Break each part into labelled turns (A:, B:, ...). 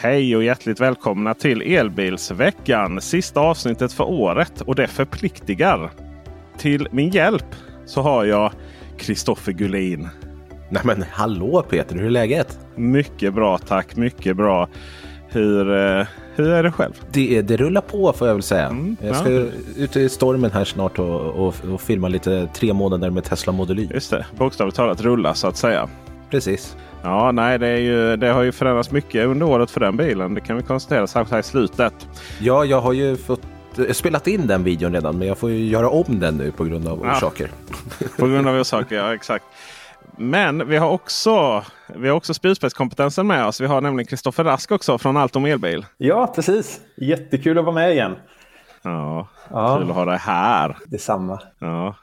A: Hej och hjärtligt välkomna till Elbilsveckan. Sista avsnittet för året och det förpliktigar. Till min hjälp så har jag Kristoffer Gullin.
B: Nej men hallå Peter, hur är läget?
A: Mycket bra tack, mycket bra. Hur, eh, hur är det själv?
B: Det, det rullar på får jag väl säga. Mm, jag ska ja. ut i stormen här snart och, och, och, filma lite tre månader med Tesla Model Y.
A: Just det, bokstavligt talat rulla så att säga.
B: Precis.
A: Ja, nej, det, är ju, det har ju förändrats mycket under året för den bilen. Det kan vi konstatera särskilt här i slutet.
B: Ja, jag har ju fått spelat in den videon redan men jag får ju göra om den nu på grund av ja. orsaker.
A: på grund av orsaker, ja exakt. Men vi har också, vi har också spjutspetskompetensen med oss. Vi har nämligen Kristoffer Rask också från Allt om elbil.
C: Ja, precis. Jättekul att vara med igen.
A: Ja, ja. kul att ha dig här.
C: Detsamma.
A: Ja.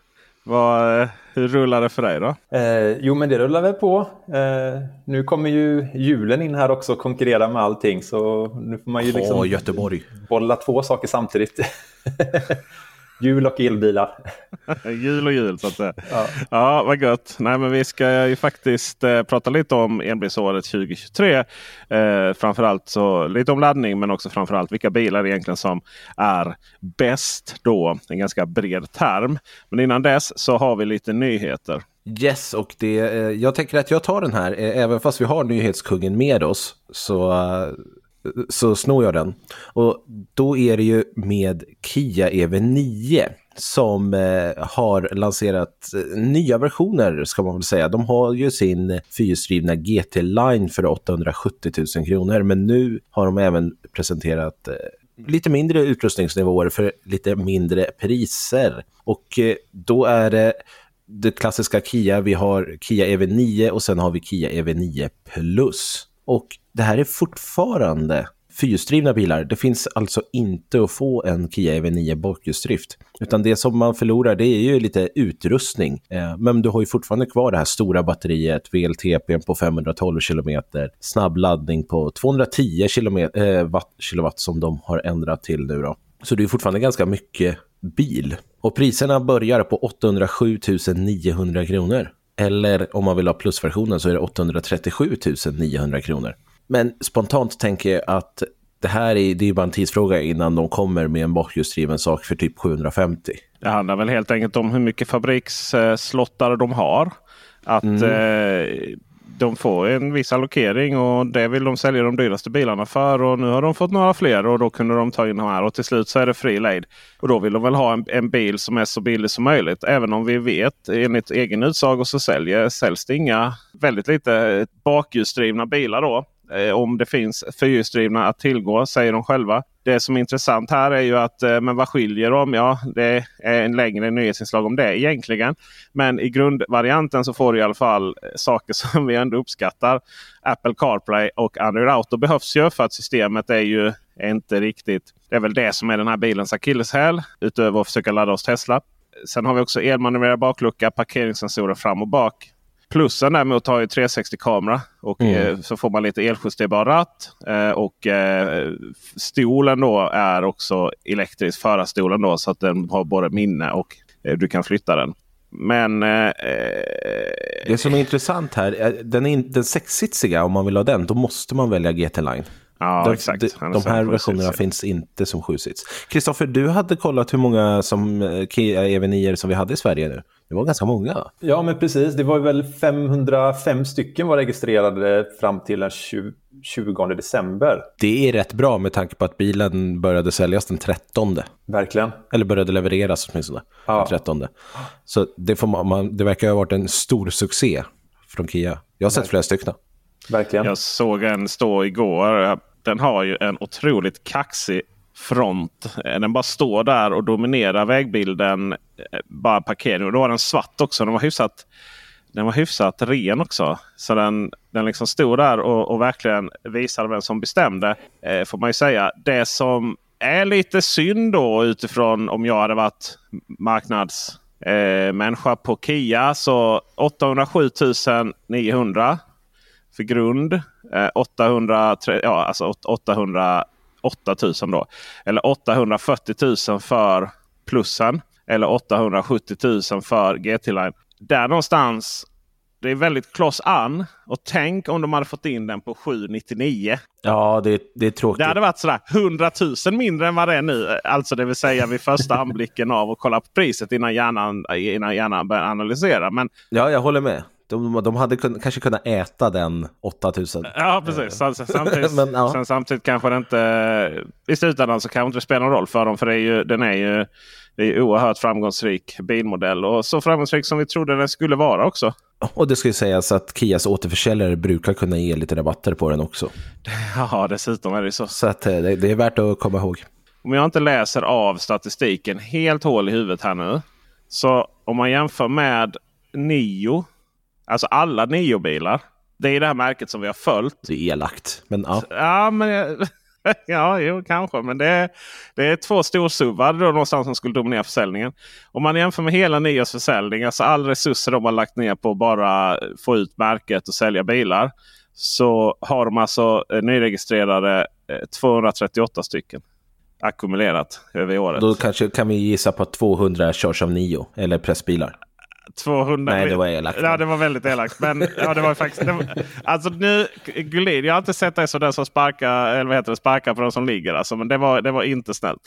A: Vad, hur rullar det för dig då?
C: Eh, jo, men det rullar väl på. Eh, nu kommer ju julen in här också och konkurrerar med allting. Så nu får man ju liksom
B: oh, Göteborg.
C: bolla två saker samtidigt. Jul och elbilar.
A: jul och jul så att säga. Ja, ja vad gött. Nej, men vi ska ju faktiskt eh, prata lite om elbilsåret 2023. Eh, framförallt så lite om laddning men också framförallt vilka bilar egentligen som är bäst då. En ganska bred term. Men innan dess så har vi lite nyheter.
B: Yes, och det, eh, jag tänker att jag tar den här. Eh, även fast vi har nyhetskungen med oss så eh, så snor jag den. Och då är det ju med Kia EV9 som eh, har lanserat eh, nya versioner ska man väl säga. De har ju sin fyrhjulsdrivna GT Line för 870 000 kronor men nu har de även presenterat eh, lite mindre utrustningsnivåer för lite mindre priser. Och eh, då är det det klassiska Kia, vi har Kia EV9 och sen har vi Kia EV9 Plus. Och det här är fortfarande fyrhjulsdrivna bilar. Det finns alltså inte att få en Kia EV9 bakhjulsdrift. Utan det som man förlorar det är ju lite utrustning. Eh, men du har ju fortfarande kvar det här stora batteriet, VLTP på 512 km, snabbladdning på 210 km, eh, watt, kilowatt som de har ändrat till nu då. Så det är fortfarande ganska mycket bil. Och priserna börjar på 807 900 kronor. Eller om man vill ha plusversionen så är det 837 900 kronor. Men spontant tänker jag att det här är, det är bara en tidsfråga innan de kommer med en bakhjulsdriven sak för typ 750.
A: Det handlar väl helt enkelt om hur mycket fabriksslottar de har. Att mm. eh, de får en viss allokering och det vill de sälja de dyraste bilarna för. Och nu har de fått några fler och då kunde de ta in de här och till slut så är det fri lejd. Och då vill de väl ha en, en, bil som är så billig som möjligt. Även om vi vet enligt egen utsago så säljer, säljs det inga väldigt lite bakhjulsdrivna bilar då. Eh, om det finns fyrhjulsdrivna att tillgå säger de själva. Det som är intressant här är ju att eh, men vad skiljer dem? Ja, det är en längre nyhetsinslag om det egentligen. Men i grundvarianten så får du i alla fall eh, saker som vi ändå uppskattar. Apple CarPlay och Android Auto behövs ju för att systemet är ju inte riktigt. Det är väl det som är den här bilens akilleshäl utöver att försöka ladda oss Tesla. Sen har vi också elmanövrerad baklucka, parkeringssensorer fram och bak. Plussen däremot har ju 360-kamera och mm. eh, så får man lite eljusterbar ratt. Eh, och eh, stolen då är också elektrisk, förarstolen då så att den har både minne och du kan flytta den. Men... Eh,
B: det som är intressant här, den, är, den sexsitsiga om man vill ha den, då måste man välja GT Line.
A: Ja,
B: de,
A: exakt.
B: De, de här versionerna finns inte som sjusits. Kristoffer, du hade kollat hur många som eh, Kia EV9 som vi hade i Sverige nu. Det var ganska många.
C: Ja, men precis. Det var väl 505 stycken var registrerade fram till den 20, 20 december.
B: Det är rätt bra med tanke på att bilen började säljas den 13.
C: Verkligen.
B: Eller började levereras åtminstone ja. den 13. Så det, får man, det verkar ha varit en stor succé från Kia. Jag har sett flera stycken.
C: Verkligen.
A: Jag såg en stå igår. Den har ju en otroligt kaxig front. Den bara står där och dominerar vägbilden. Eh, bara parkering. Och då var den svart också. Den var hyfsat den var hyfsat ren också. Så den, den liksom stod där och, och verkligen visade vem som bestämde. Eh, får man ju säga. Det som är lite synd då utifrån om jag hade varit marknadsmänniska eh, på Kia. Så 807 900 för grund. Eh, 800, ja, alltså 808 000 då. Eller 840 000 för plussen. Eller 870 000 för GT-line. Där någonstans det är väldigt close an. Och tänk om de hade fått in den på 799.
B: Ja, det, det är tråkigt.
A: Det hade varit sådär 100 000 mindre än vad det är nu. Alltså det vill säga vid första anblicken av att kolla på priset innan hjärnan, innan hjärnan börjar analysera. Men,
B: ja, jag håller med. De, de hade kun, kanske kunnat äta den 8000.
A: Ja, precis. Sen, samtidigt, Men, ja. sen, samtidigt kanske det inte... I slutändan så kanske det inte spelar någon roll för dem. För det är ju, den är ju det är oerhört framgångsrik bilmodell. Och så framgångsrik som vi trodde den skulle vara också.
B: Och det ska ju sägas att Kias återförsäljare brukar kunna ge lite rabatter på den också.
A: Ja, dessutom är det så.
B: Så att eh, det, det är värt att komma ihåg.
A: Om jag inte läser av statistiken helt hål i huvudet här nu. Så om man jämför med Nio, alltså alla Nio-bilar. Det är det här märket som vi har följt.
B: Det är elakt. Men ja.
A: Ja, men ja, jo, kanske. Men det är, det är två storsuvar då någonstans som skulle dominera försäljningen. Om man jämför med hela Nios försäljning, alltså all resurser de har lagt ner på att bara få ut märket och sälja bilar. Så har de alltså eh, nyregistrerade 238 eh, stycken ackumulerat över året.
B: Då kanske kan vi gissa på att 200 körs av Nio eller pressbilar.
A: 200.
B: Nej, det var elakt.
A: Ja, det var väldigt elakt. Men ja, det var faktiskt... Det var, alltså nu, Gullin, jag har inte sett dig som den som sparkar, eller vad heter det, sparkar på de som ligger. Alltså, men det var, det var inte snällt.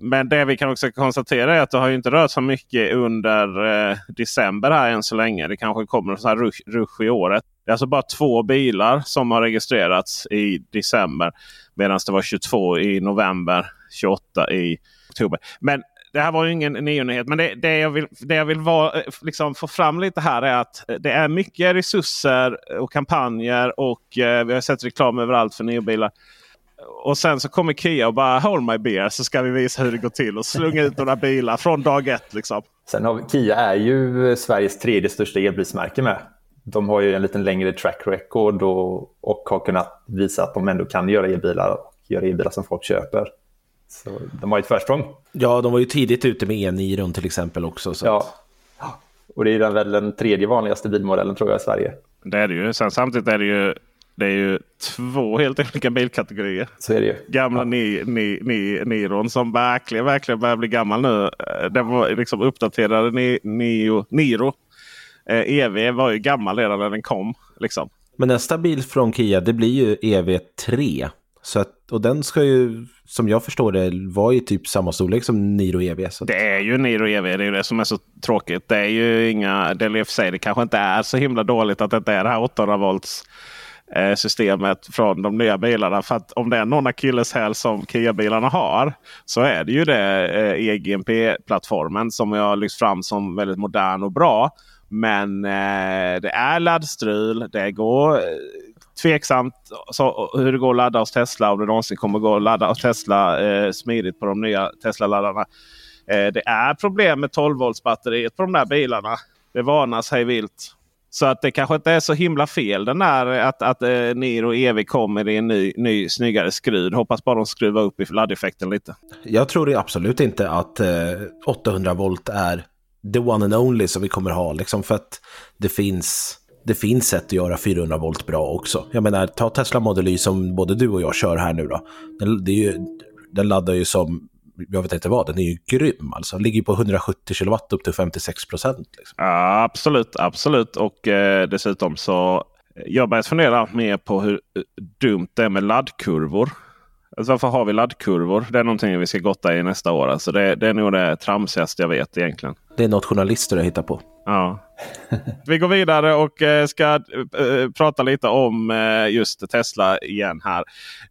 A: Men det vi kan också konstatera är att det har inte rört så mycket under eh, december här än så länge. Det kanske kommer så här rush, rush i året. Det är alltså bara två bilar som har registrerats i december. Medan det var 22 i november, 28 i oktober. Men det här var ju ingen nyhet. Men det, det, jag vill, det jag vill var, eh, liksom få fram lite här är att eh, det är mycket resurser och kampanjer. Och eh, vi har sett reklam överallt för neobilar. Och sen så kommer Kia och bara Hold my beer så ska vi visa hur det går till. Och slunga ut några bilar från dag ett. Liksom.
C: Sen har vi, Kia är ju Sveriges tredje största elbilsmärke med. De har ju en lite längre track record och, och har kunnat visa att de ändå kan göra elbilar och göra elbilar som folk köper. Så de har ett försprång.
B: Ja, de var ju tidigt ute med E9 till exempel också. Så
C: ja. Och det är väl den tredje vanligaste bilmodellen tror jag i Sverige.
A: Det är det ju. Sen samtidigt är det ju, det är ju två helt olika bilkategorier.
C: Så är det ju.
A: Gamla ja. ni, ni, ni, Niron som verkligen, verkligen börjar bli gammal nu. Den var liksom uppdaterade ni, Nio, Niro. Eh, EV var ju gammal redan när den kom. Liksom.
B: Men nästa bil från Kia det blir ju EV3. Så att, och den ska ju, som jag förstår det, vara i typ samma storlek som Niro EV. Så
A: det är ju Niro EV, det är ju det som är så tråkigt. Det är ju inga, det är för sig, det kanske inte är så himla dåligt att det inte är det här 800 volts-systemet från de nya bilarna. För att om det är någon akilleshäl som Kia-bilarna har så är det ju det eh, EGMP-plattformen som jag har lyft fram som väldigt modern och bra. Men eh, det är laddstrul. Det går eh, tveksamt så, hur det går att ladda hos Tesla. Om det någonsin kommer gå att ladda hos Tesla eh, smidigt på de nya Tesla-laddarna. Eh, det är problem med 12 volts batteriet på de där bilarna. Det varnas hej vilt. Så att det kanske inte är så himla fel den där att, att eh, Niro EV kommer i en ny, ny snyggare skrud. Hoppas bara de skruvar upp i laddeffekten lite.
B: Jag tror absolut inte att eh, 800 volt är the one and only som vi kommer ha. Liksom för att det finns det finns sätt att göra 400 volt bra också. Jag menar, ta Tesla Model Y som både du och jag kör här nu då. Den, ju, den laddar ju som, jag vet inte vad, den är ju grym alltså. Den ligger på 170 kW upp till 56 procent. Liksom.
A: Ja, absolut, absolut. Och eh, dessutom så jag börjar fundera mer på hur dumt det är med laddkurvor. Alltså varför har vi laddkurvor? Det är någonting vi ska gotta i nästa år. Alltså det, det är nog det tramsigaste jag vet egentligen.
B: Det är något journalister har hittat på.
A: Ja. Vi går vidare och eh, ska äh, prata lite om äh, just Tesla igen här.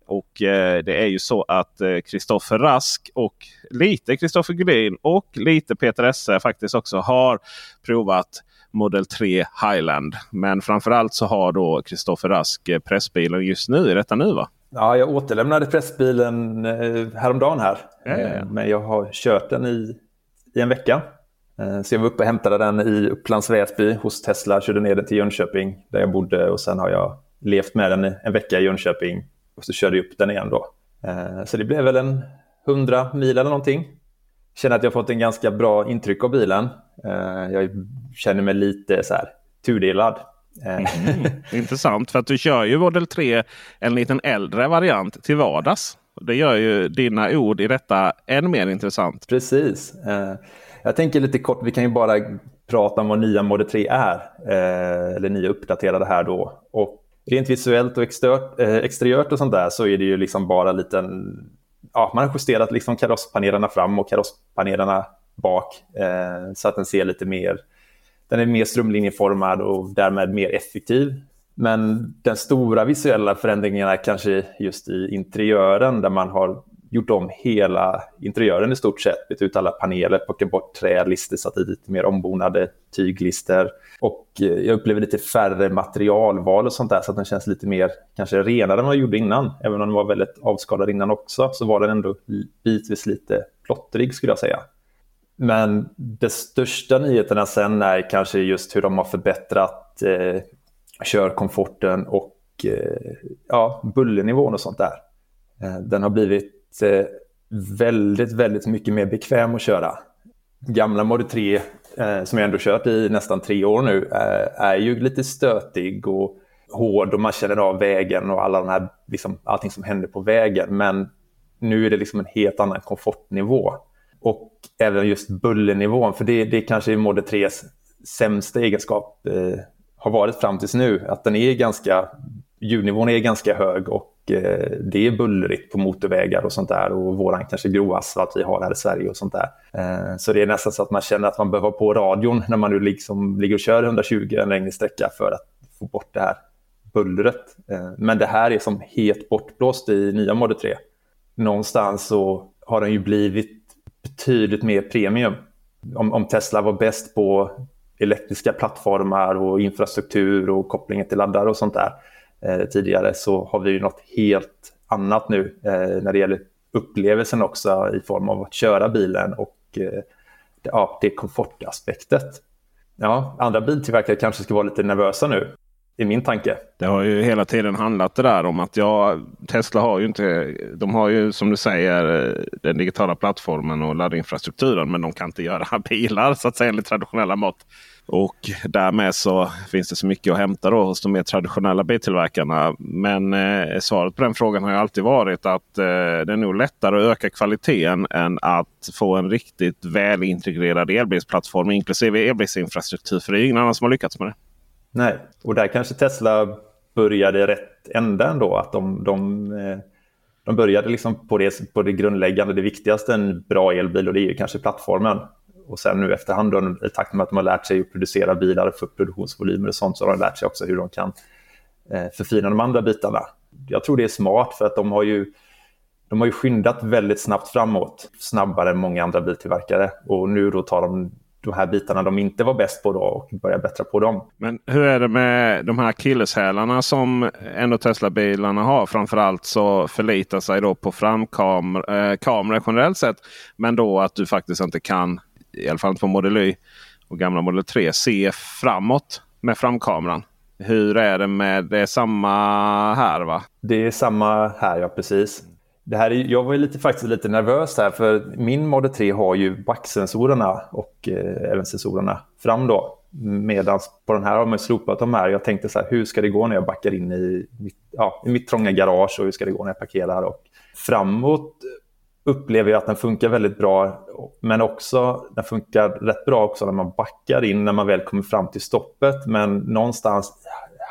A: Och det är ju så att Kristoffer Rask och lite Kristoffer Gullin och lite Peter Esse faktiskt också har provat Model 3 Highland. Men framförallt så har då Kristoffer Rask pressbilen just nu. Är detta nu va?
C: Ja, jag återlämnade pressbilen häromdagen här. Ja, ja, ja. Men jag har kört den i, i en vecka. Eh, så jag var uppe och hämtade den i Upplands Väsby hos Tesla, körde ner den till Jönköping där jag bodde och sen har jag levt med den en vecka i Jönköping och så körde jag upp den igen då. Eh, så det blev väl en 100 mil eller någonting. Känner att jag fått en ganska bra intryck av bilen. Eh, jag känner mig lite så här tudelad.
A: Mm, intressant för att du kör ju Model 3 en liten äldre variant till vardags. Det gör ju dina ord i detta än mer intressant.
C: Precis. Jag tänker lite kort, vi kan ju bara prata om vad nya Model 3 är. Eh, eller nya uppdaterade här då. Och rent visuellt och exteriört, eh, exteriört och sånt där så är det ju liksom bara liten... Ja, man har justerat liksom karosspanelerna fram och karosspanelerna bak. Eh, så att den ser lite mer... Den är mer strömlinjeformad och därmed mer effektiv. Men den stora visuella förändringen är kanske just i interiören där man har gjort om hela interiören i stort sett. Bytt ut alla paneler, plockat bort trälister, satt i lite mer ombonade tyglister. Och eh, jag upplever lite färre materialval och sånt där så att den känns lite mer kanske renare än vad jag gjorde innan. Även om den var väldigt avskalad innan också så var den ändå bitvis lite plottrig skulle jag säga. Men de största nyheterna sen är kanske just hur de har förbättrat eh, körkomforten och eh, ja, bullernivån och sånt där. Eh, den har blivit Eh, väldigt, väldigt mycket mer bekväm att köra. Gamla Model 3, eh, som jag ändå kört i nästan tre år nu, eh, är ju lite stötig och hård och man känner av vägen och alla de här, liksom, allting som händer på vägen. Men nu är det liksom en helt annan komfortnivå. Och även just bullernivån, för det, det kanske är Model 3s sämsta egenskap eh, har varit fram tills nu. Att den är ganska, ljudnivån är ganska hög och Eh, det är bullrigt på motorvägar och sånt där och våran kanske grova asfalt vi har här i Sverige och sånt där. Eh, så det är nästan så att man känner att man behöver ha på radion när man nu liksom ligger och kör 120 en längre sträcka för att få bort det här bullret. Eh, men det här är som helt bortblåst i nya Model 3. Någonstans så har den ju blivit betydligt mer premium. Om, om Tesla var bäst på elektriska plattformar och infrastruktur och kopplingen till laddare och sånt där Eh, tidigare så har vi ju något helt annat nu eh, när det gäller upplevelsen också i form av att köra bilen och eh, ja, det komfortaspektet. Ja, andra biltillverkare kanske ska vara lite nervösa nu i min tanke.
A: Det har ju hela tiden handlat det där om att ja, Tesla har ju inte, de har ju som du säger den digitala plattformen och laddinfrastrukturen. Men de kan inte göra bilar så att säga enligt traditionella mått. Och därmed så finns det så mycket att hämta då hos de mer traditionella biltillverkarna. Men eh, svaret på den frågan har ju alltid varit att eh, det är nog lättare att öka kvaliteten än att få en riktigt välintegrerad elbilsplattform inklusive elbilsinfrastruktur. För det är ingen annan som har lyckats med det.
C: Nej, och där kanske Tesla började rätt ända ändå. Att de, de, eh, de började liksom på, det, på det grundläggande, det viktigaste en bra elbil och det är ju kanske plattformen. Och sen nu efterhand, då, i takt med att de har lärt sig att producera bilar för produktionsvolymer och sånt, så har de lärt sig också hur de kan eh, förfina de andra bitarna. Jag tror det är smart för att de har ju de har ju skyndat väldigt snabbt framåt, snabbare än många andra biltillverkare. Och nu då tar de de här bitarna de inte var bäst på då och börja bättra på dem.
A: Men hur är det med de här akilleshälarna som ändå Tesla-bilarna har? Framförallt så förlitar sig då på framkamera eh, generellt sett. Men då att du faktiskt inte kan, i alla fall inte på Model Y och gamla Model 3, se framåt med framkameran. Hur är det med, det är samma här va?
C: Det är samma här ja, precis. Det här är, jag var lite, faktiskt lite nervös här för min Model 3 har ju backsensorerna och eh, även sensorerna fram då. Medan på den här har man slopat de här. Jag tänkte så här, hur ska det gå när jag backar in i mitt, ja, i mitt trånga garage och hur ska det gå när jag parkerar? Och framåt upplever jag att den funkar väldigt bra. Men också, den funkar rätt bra också när man backar in när man väl kommer fram till stoppet. Men någonstans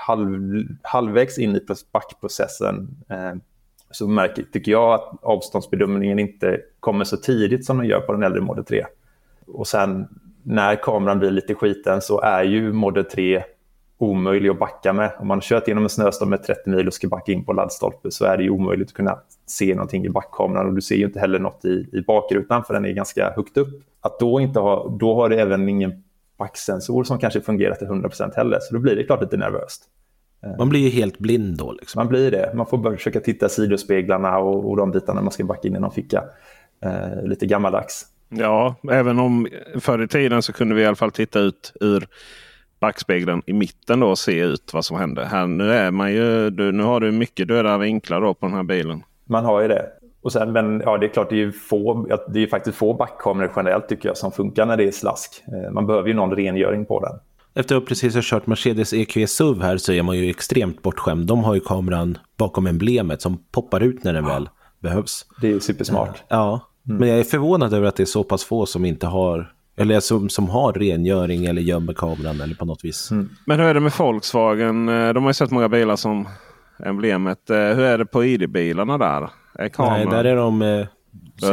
C: halv, halvvägs in i backprocessen eh, så märker, tycker jag att avståndsbedömningen inte kommer så tidigt som den gör på den äldre Model 3. Och sen när kameran blir lite skiten så är ju Model 3 omöjlig att backa med. Om man har kört genom en snöstorm med 30 mil och ska backa in på laddstolpe så är det ju omöjligt att kunna se någonting i backkameran och du ser ju inte heller något i, i bakrutan för den är ganska högt upp. Att då inte ha, då har det även ingen backsensor som kanske fungerar till 100% heller så då blir det klart lite nervöst.
B: Eh. Man blir ju helt blind då. Liksom.
C: Man blir det. Man får börja försöka titta sidospeglarna och, och de bitarna man ska backa in i någon ficka. Eh, lite gammaldags.
A: Ja, även om förr i tiden så kunde vi i alla fall titta ut ur backspegeln i mitten då och se ut vad som hände. Här, nu, är man ju, du, nu har du mycket döda vinklar då på den här bilen.
C: Man har ju det. Och sen, men ja, det är klart, det är ju få, det är faktiskt få backkameror generellt tycker jag som funkar när det är slask. Eh, man behöver ju någon rengöring på den.
B: Efter att precis ha kört Mercedes EQE SUV här så är man ju extremt bortskämd. De har ju kameran bakom emblemet som poppar ut när den väl behövs.
C: Det är supersmart.
B: Ja, mm. men jag är förvånad över att det är så pass få som inte har eller som, som har rengöring eller gömmer kameran eller på något vis. Mm.
A: Men hur är det med Volkswagen? Eh, de har ju sett många bilar som emblemet. Eh, hur är det på ID-bilarna där?
B: Är Nej, där är de, eh,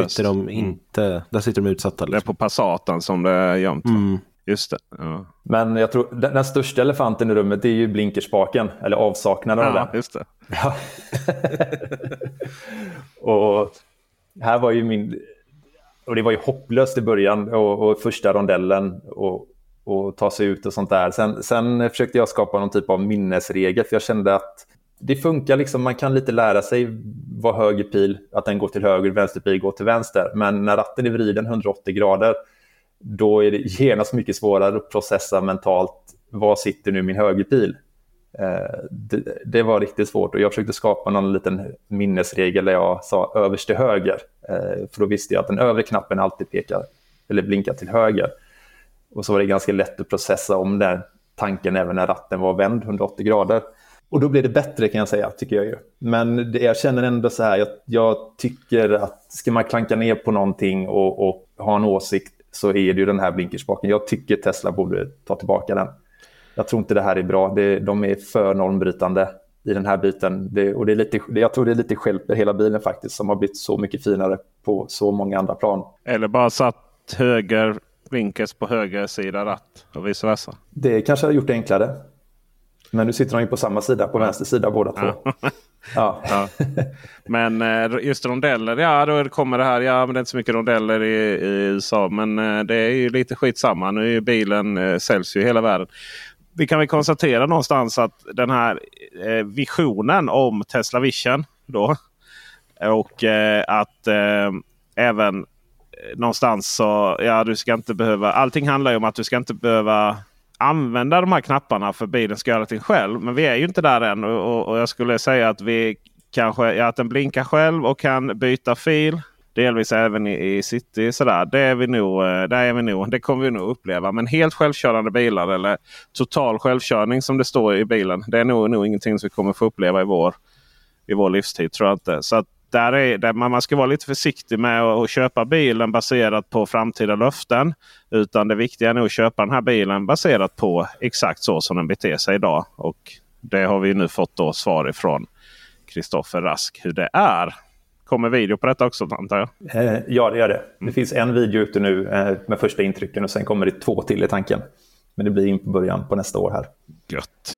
B: sitter de inte, där sitter de utsatta.
A: Liksom. Det är liksom. på Passaten som det är gömt. Mm. Just det. Ja.
C: Men jag tror den, den, största elefanten i rummet är ju blinkerspaken, eller avsaknaden
A: ja,
C: av den.
A: Just det. Ja.
C: och här var ju min... Och det var ju hopplöst i början och, och första rondellen och, och ta sig ut och sånt där. Sen, sen försökte jag skapa någon typ av minnesregel för jag kände att det funkar liksom, man kan lite lära sig vad höger pil, att den går till höger, vänster pil går till vänster. Men när ratten är vriden 180 grader, då är det genast mycket svårare att processa mentalt, var sitter nu min högerpil? Eh, det, det, var riktigt svårt och jag försökte skapa någon liten minnesregel där jag sa överst till höger. Eh, för då visste jag att den övre knappen alltid pekar, eller blinkar till höger. Och så var det ganska lätt att processa om den tanken även när ratten var vänd 180 grader. Och då blev det bättre kan jag säga, tycker jag ju. Men det, jag känner ändå så här, jag, jag, tycker att ska man klanka ner på någonting och, och, ha en åsikt så är det ju den här blinkerspaken. Jag tycker Tesla borde ta tillbaka den. Jag tror inte det här är bra. Det, de är för normbrytande i den här biten. Det, och det är lite, jag tror det är lite skälper hela bilen faktiskt som har blivit så mycket finare på så många andra plan.
A: Eller bara satt höger blinkers på höger sida ratt och vice versa.
C: Det kanske har gjort det enklare. Men nu sitter de ju på samma sida, på vänster sida båda två.
A: Ja. ja. Men eh, just rondeller, ja då kommer det här. Ja men det är inte så mycket rondeller i, i USA. Men eh, det är ju lite skitsamma. Nu är ju bilen eh, säljs ju i hela världen. Vi kan väl konstatera någonstans att den här visionen om Tesla Vision. Då, och att även någonstans så, ja du ska inte behöva. Allting handlar ju om att du ska inte behöva använda de här knapparna för bilen ska göra allting själv. Men vi är ju inte där än och, och jag skulle säga att vi kanske ja, att den blinkar själv och kan byta fil. Delvis även i, i city. Sådär. Det, är vi nog, eh, där är vi nog, det kommer vi nog uppleva. Men helt självkörande bilar eller total självkörning som det står i bilen. Det är nog, nog ingenting som vi kommer få uppleva i vår, i vår livstid. tror jag inte. Så att där är, där man, ska vara lite försiktig med att, köpa bilen baserat på framtida löften. Utan det viktiga är nog att köpa den här bilen baserat på exakt så som den beter sig idag. Och det har vi nu fått då svar ifrån Kristoffer Rask hur det är. Kommer video på detta också antar jag?
C: Eh, ja, det gör det. Det finns en video ute nu eh, med första intrycken och sen kommer det två till i tanken. Men det blir in på början på nästa år här.
A: Gött.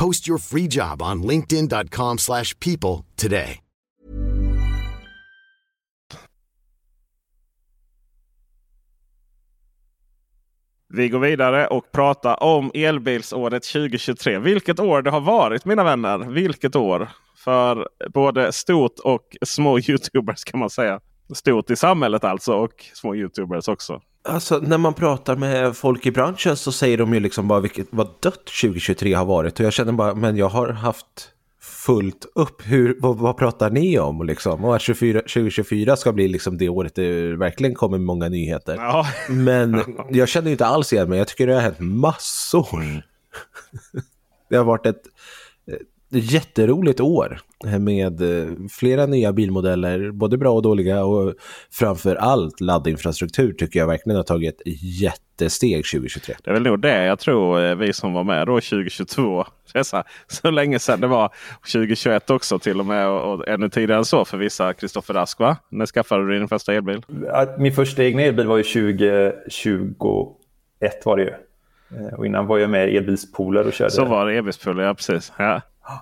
D: Post your free job on linkedin.com slash people today.
A: Vi går vidare och pratar om elbilsåret 2023. Vilket år det har varit mina vänner. Vilket år. För både stort och små Youtubers kan man säga. Stort i samhället alltså och små Youtubers också.
B: Alltså när man pratar med folk i branschen så säger de ju liksom bara vilket, vad dött 2023 har varit. Och jag känner bara, men jag har haft fullt upp. Hur, vad, vad pratar ni om liksom? Och att 24, 2024 ska bli liksom det året det verkligen kommer många nyheter.
A: Ja.
B: Men jag känner inte alls igen mig. Jag tycker det har hänt massor. Det har varit ett jätteroligt år med eh, flera nya bilmodeller, både bra och dåliga och framför allt laddinfrastruktur tycker jag verkligen har tagit ett jättesteg 2023.
A: Det är väl nog det jag tror eh, vi som var med då 2022. Det är så, så länge sedan det var 2021 också till och med och, och ännu tidigare än så för vissa. Kristoffer Rask va? När skaffade du din första elbil?
C: Min första egna elbil var ju 2021 var det ju. Eh, och innan var jag med i elbilspooler och körde.
A: Så var det, elbilspooler, ja precis. Ja.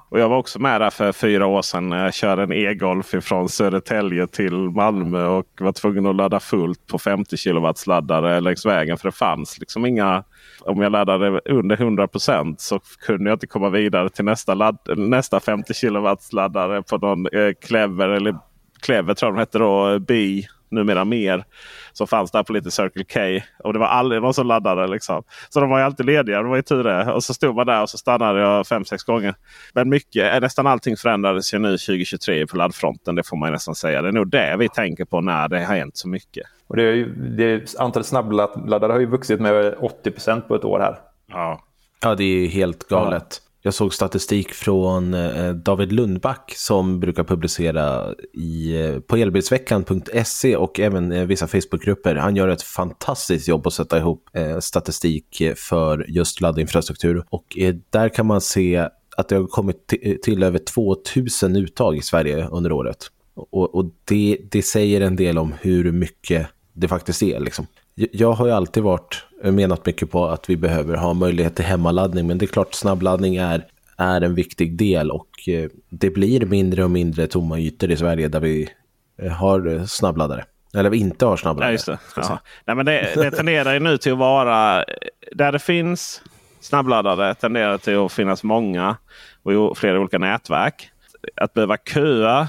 A: Och jag var också med där för fyra år sedan när jag körde en e-golf från Södertälje till Malmö och var tvungen att ladda fullt på 50 kW laddare längs vägen. För det fanns liksom inga... Om jag laddade under 100% så kunde jag inte komma vidare till nästa, ladd, nästa 50 kW laddare på någon eh, Clever eller Clever tror jag de hette då, eh, Bi numera mer. Som fanns där på lite Circle K. Och det var aldrig någon som laddade. Liksom. Så de var ju alltid lediga. Det var ju tur det. Och så stod man där och så stannade jag fem sex gånger. Men mycket, nästan allting förändrades ju nu 2023 på laddfronten. Det får man nästan säga. Det är nog det vi tänker på när det har hänt så mycket.
C: Och det är ju, det, antalet snabbladdare har ju vuxit med 80% på ett år här.
A: Ja.
B: Ja, det är helt galet. Jag såg statistik från eh, David Lundback som brukar publicera i, eh, på elbilsveckan.se och även eh, vissa Facebookgrupper. Han gör ett fantastiskt jobb att sätta ihop statistik för just laddinfrastruktur. Och där kan man se att det har kommit till över 2000 uttag i Sverige under året. Och, och det, det säger en del om hur mycket det faktiskt är. Liksom. Jag har ju alltid varit menat mycket på att vi behöver ha möjlighet till hemmaladdning, men det är klart snabbladdning är, är en viktig del och eh, det blir mindre och mindre tomma ytor i Sverige där vi eh, har snabbladdare. Eller vi inte har snabbladdare.
A: Ja, just det. Ja. Nej, men det, det tenderar ju nu till att vara där det finns snabbladdare tenderar till att finnas många och flera olika nätverk. Att behöva köa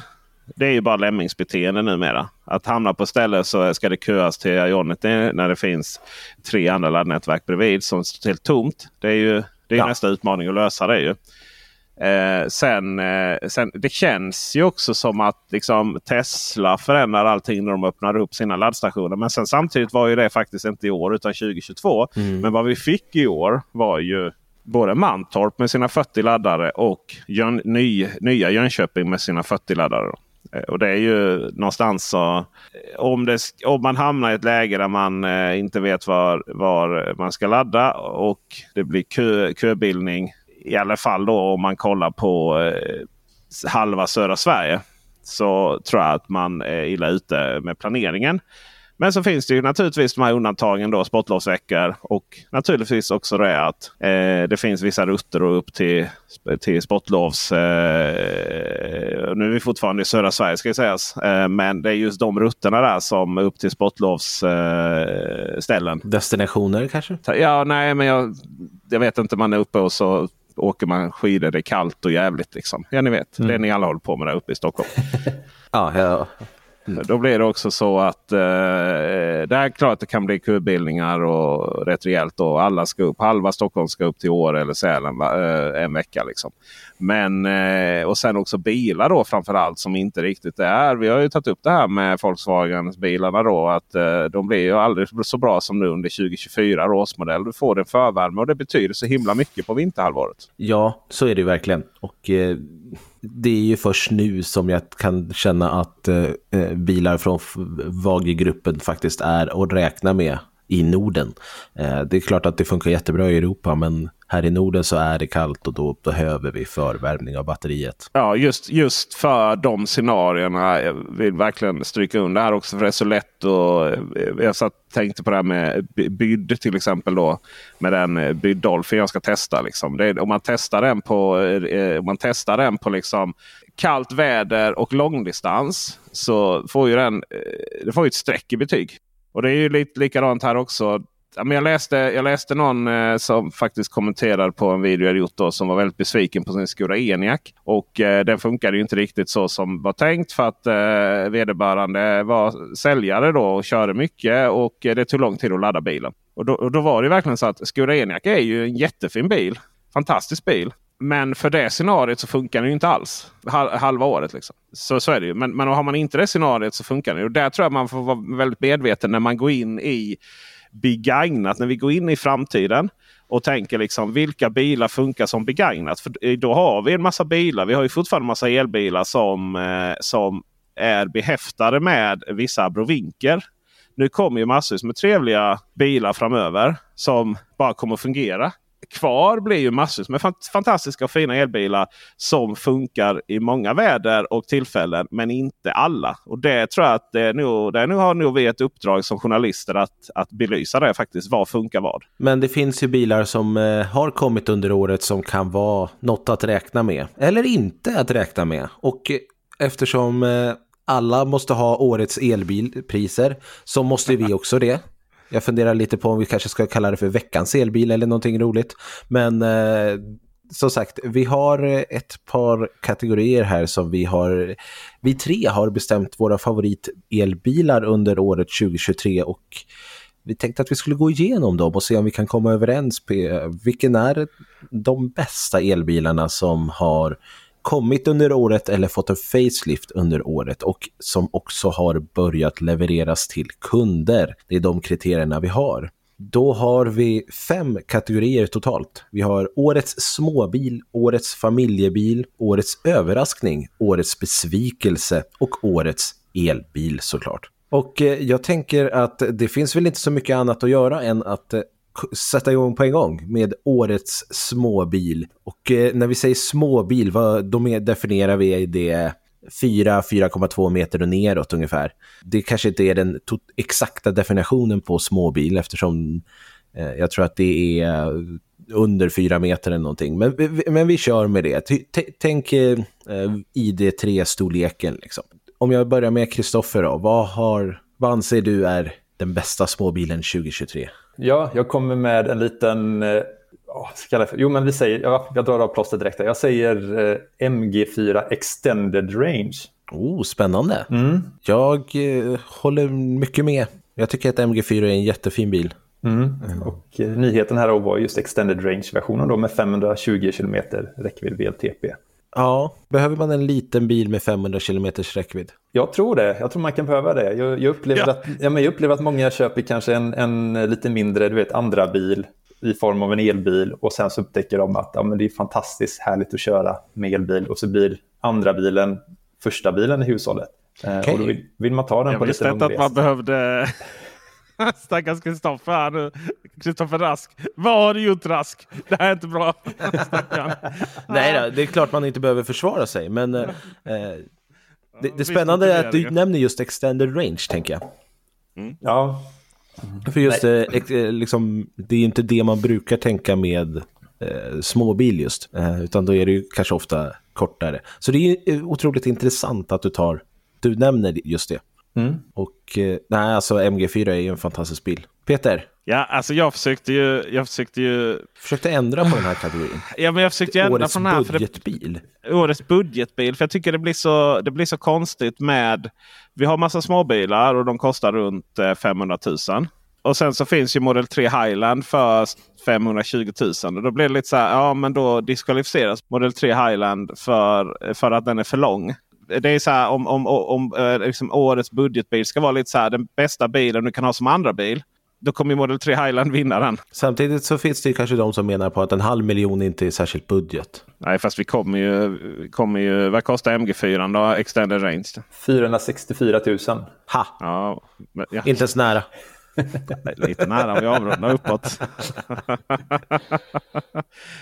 A: det är ju bara lämmingsbeteende numera. Att hamna på ställe så ska det köas till Ionity när det finns tre andra laddnätverk bredvid som står helt tomt. Det är ju det är ja. nästa utmaning att lösa det. Ju. Eh, sen, eh, sen, det känns ju också som att liksom, Tesla förändrar allting när de öppnar upp sina laddstationer. Men sen samtidigt var ju det faktiskt inte i år utan 2022. Mm. Men vad vi fick i år var ju både Mantorp med sina 40 laddare och Jön, ny, nya Jönköping med sina 40 laddare. Eh, och det är ju någonstans så. Om, det, om man hamnar i ett läge där man eh, inte vet var, var man ska ladda och det blir kö, köbildning. I alla fall då om man kollar på eh, halva södra Sverige. Så tror jag att man är illa ute med planeringen. Men så finns det ju naturligtvis de här undantagen då, sportlovsveckor. Och naturligtvis också det att eh, det finns vissa rutter upp till, till sportlovs... Eh, nu är vi fortfarande i södra Sverige ska sägas. Eh, men det är just de rutterna där som är upp till sportlovsställen.
B: Eh, Destinationer kanske?
A: Ja, nej men jag, jag vet inte. Man är uppe och så åker man skidor. Det är kallt och jävligt liksom. Ja, ni vet. Mm. Det ni alla håller på med där uppe i Stockholm.
B: ja, ja.
A: Mm. Då blir det också så att eh, det är klart att det kan bli kubildningar och rätt rejält. Och alla ska upp. Halva Stockholm ska upp till Åre eller Sälen eh, en vecka. Liksom. Men eh, och sen också bilar då framförallt som inte riktigt är. Vi har ju tagit upp det här med Volkswagen-bilarna då. Att eh, de blir ju aldrig så bra som nu under 2024 årsmodell. Du får en förvärme och det betyder så himla mycket på vinterhalvåret.
B: Ja, så är det verkligen. Och eh, det är ju först nu som jag kan känna att eh, eh bilar från VAG-gruppen faktiskt är att räkna med i Norden. Eh, det är klart att det funkar jättebra i Europa men här i Norden så är det kallt och då behöver vi förvärmning av batteriet.
A: Ja, just, just för de scenarierna. Jag vill verkligen stryka under här också. För det är så lätt och eh, Jag satt, tänkte på det här med byd till exempel. då Med den eh, byd Dolphin jag ska testa. Liksom. Det, om man testar den på, om man testar den på liksom kallt väder och långdistans. Så får ju den det får ju ett streck i betyg. Och det är ju lite likadant här också jag, läste, jag läste någon eh, som faktiskt kommenterade på en video jag gjort då, som var väldigt besviken på sin Skoda Eniac. Och eh, den funkade inte riktigt så som var tänkt för att eh, vederbörande var säljare då och körde mycket och eh, det tog lång tid att ladda bilen. Och då, och då var det verkligen så att Skoda Eniac är ju en jättefin bil. Fantastisk bil. Men för det scenariot så funkar den ju inte alls. Halva året liksom. Så, så är det ju. Men, men har man inte det scenariot så funkar det. Och där tror jag man får vara väldigt medveten när man går in i begagnat. När vi går in i framtiden och tänker liksom vilka bilar funkar som begagnat. För då har vi en massa bilar. Vi har ju fortfarande en massa elbilar som, eh, som är behäftade med vissa abrovinker. Nu kommer ju massvis med trevliga bilar framöver som bara kommer att fungera kvar blir ju massor med fantastiska och fina elbilar som funkar i många väder och tillfällen. Men inte alla. Och det tror jag att det är nog, det är nog, har nog vi ett uppdrag som journalister att, att belysa det faktiskt. Vad funkar vad?
B: Men det finns ju bilar som eh, har kommit under året som kan vara något att räkna med. Eller inte att räkna med. Och eh, eftersom eh, alla måste ha årets elbilpriser så måste vi också det. Jag funderar lite på om vi kanske ska kalla det för veckans elbil eller någonting roligt. Men eh, som sagt, vi har ett par kategorier här som vi har. Vi tre har bestämt våra favoritelbilar under året 2023 och vi tänkte att vi skulle gå igenom dem och se om vi kan komma överens på vilken är de bästa elbilarna som har kommit under året eller fått en facelift under året och som också har börjat levereras till kunder. Det är de kriterierna vi har. Då har vi fem kategorier totalt. Vi har årets småbil, årets familjebil, årets överraskning, årets besvikelse och årets elbil såklart. Och eh, jag tänker att det finns väl inte så mycket annat att göra än att eh, sätta igång på en gång med årets småbil. Och eh, när vi säger småbil, vad, då definierar vi det 4-4,2 meter och neråt ungefär. Det kanske inte är den exakta definitionen på småbil eftersom eh, jag tror att det är under 4 meter eller någonting. Men, men vi kör med det. T tänk eh, eh ID3-storleken. Liksom. Om jag börjar med Kristoffer då, vad, har, vad anser du är den bästa småbilen 2023?
C: Ja, jag kommer med en liten... Oh, jo, men vi säger... Ja, jag drar av plåstret direkt. Jag säger eh, MG4 Extended Range.
B: Oh, spännande. Mm. Jag eh, håller mycket med. Jag tycker att MG4 är en jättefin bil.
C: Mm. Mm. Och eh, nyheten här var just Extended Range-versionen med 520 km räckvidd VLTP.
B: Ja, behöver man en liten bil med 500 km räckvidd?
C: Jag tror det. Jag tror man kan behöva det. Jag, jag upplever, ja. att, ja, men jag upplever att många köper kanske en, en lite mindre du vet, andra bil i form av en elbil och sen så upptäcker de att ja, men det är fantastiskt härligt att köra med elbil och så blir andra bilen första bilen i hushållet. Okay. Eh, och då vill, vill, man ta den
A: jag
C: på lite
A: lång resa. Jag visste inte att man behövde Stackars Kristoffer här nu. Kristoffer Rask. Vad har du gjort Rask? Det här är inte bra.
B: Nej då, det är klart man inte behöver försvara sig. Men eh, det, det spännande är att du nämner just extended range tänker jag.
C: Mm. Ja.
B: För just eh, eh, liksom, det är inte det man brukar tänka med eh, småbil just. Eh, utan då är det ju kanske ofta kortare. Så det är eh, otroligt intressant att du tar, du nämner just det. Mm. Och eh, nej, alltså MG4 är ju en fantastisk bil. Peter?
A: Ja, alltså jag försökte ju... Jag försökte ju...
B: Försökte ändra på den här kategorin.
A: Ja, men jag försökte ändra
B: årets
A: på den här.
B: budgetbil.
A: Det, årets budgetbil. För jag tycker det blir, så, det blir så konstigt med... Vi har massa småbilar och de kostar runt 500 000. Och sen så finns ju Model 3 Highland för 520 000. Och då blir det lite så här, ja men då diskvalificeras Model 3 Highland för, för att den är för lång det är så här om, om, om eh, liksom årets budgetbil ska vara lite så här den bästa bilen du kan ha som andra bil. Då kommer Model 3 Highland vinna den.
B: Samtidigt så finns det kanske de som menar på att en halv miljon inte är särskilt budget.
A: Nej, fast vi kommer ju... Kommer ju vad kostar MG4 då? Extended range?
C: 464 000.
B: Ha!
A: Ja,
B: ja. Inte ens nära.
A: Lite nära om vi avrundar uppåt.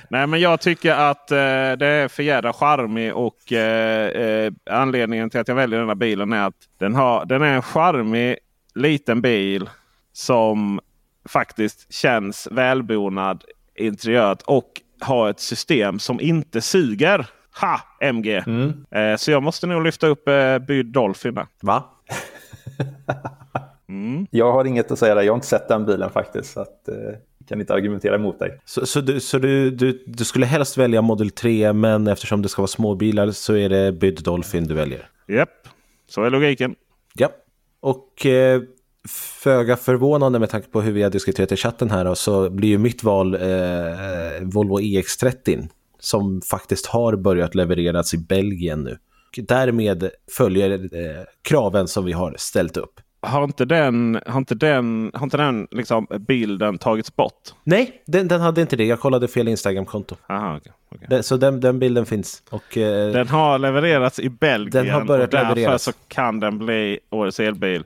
A: Nej men jag tycker att eh, det är för jädra charmig och eh, eh, anledningen till att jag väljer den här bilen är att den, har, den är en charmig liten bil som faktiskt känns välbonad interiört och har ett system som inte suger. Ha! MG! Mm. Eh, så jag måste nog lyfta upp eh, Byd Dolphin där.
B: Va?
C: Mm. Jag har inget att säga där. Jag har inte sett den bilen faktiskt. Så att, eh, kan inte argumentera emot dig.
B: Så, så, du, så du, du, du, skulle helst välja Model 3 men eftersom det ska vara småbilar så är det Byd Dolphin du väljer?
A: Japp, så är logiken.
B: Ja, och eh, föga förvånande med tanke på hur vi har diskuterat i chatten här då, så blir ju mitt val eh, Volvo EX30 som faktiskt har börjat levereras i Belgien nu. Därmed följer eh, kraven som vi har ställt upp.
A: Har inte den, har inte den, har inte den liksom, bilden tagits bort?
B: Nej, den, den hade inte det. Jag kollade fel Instagramkonto.
A: Aha, okay, okay.
B: Den, så den, den bilden finns. Och, eh,
A: den har levererats i Belgien.
B: Den har börjat
A: och därför
B: levereras.
A: så kan den bli årets elbil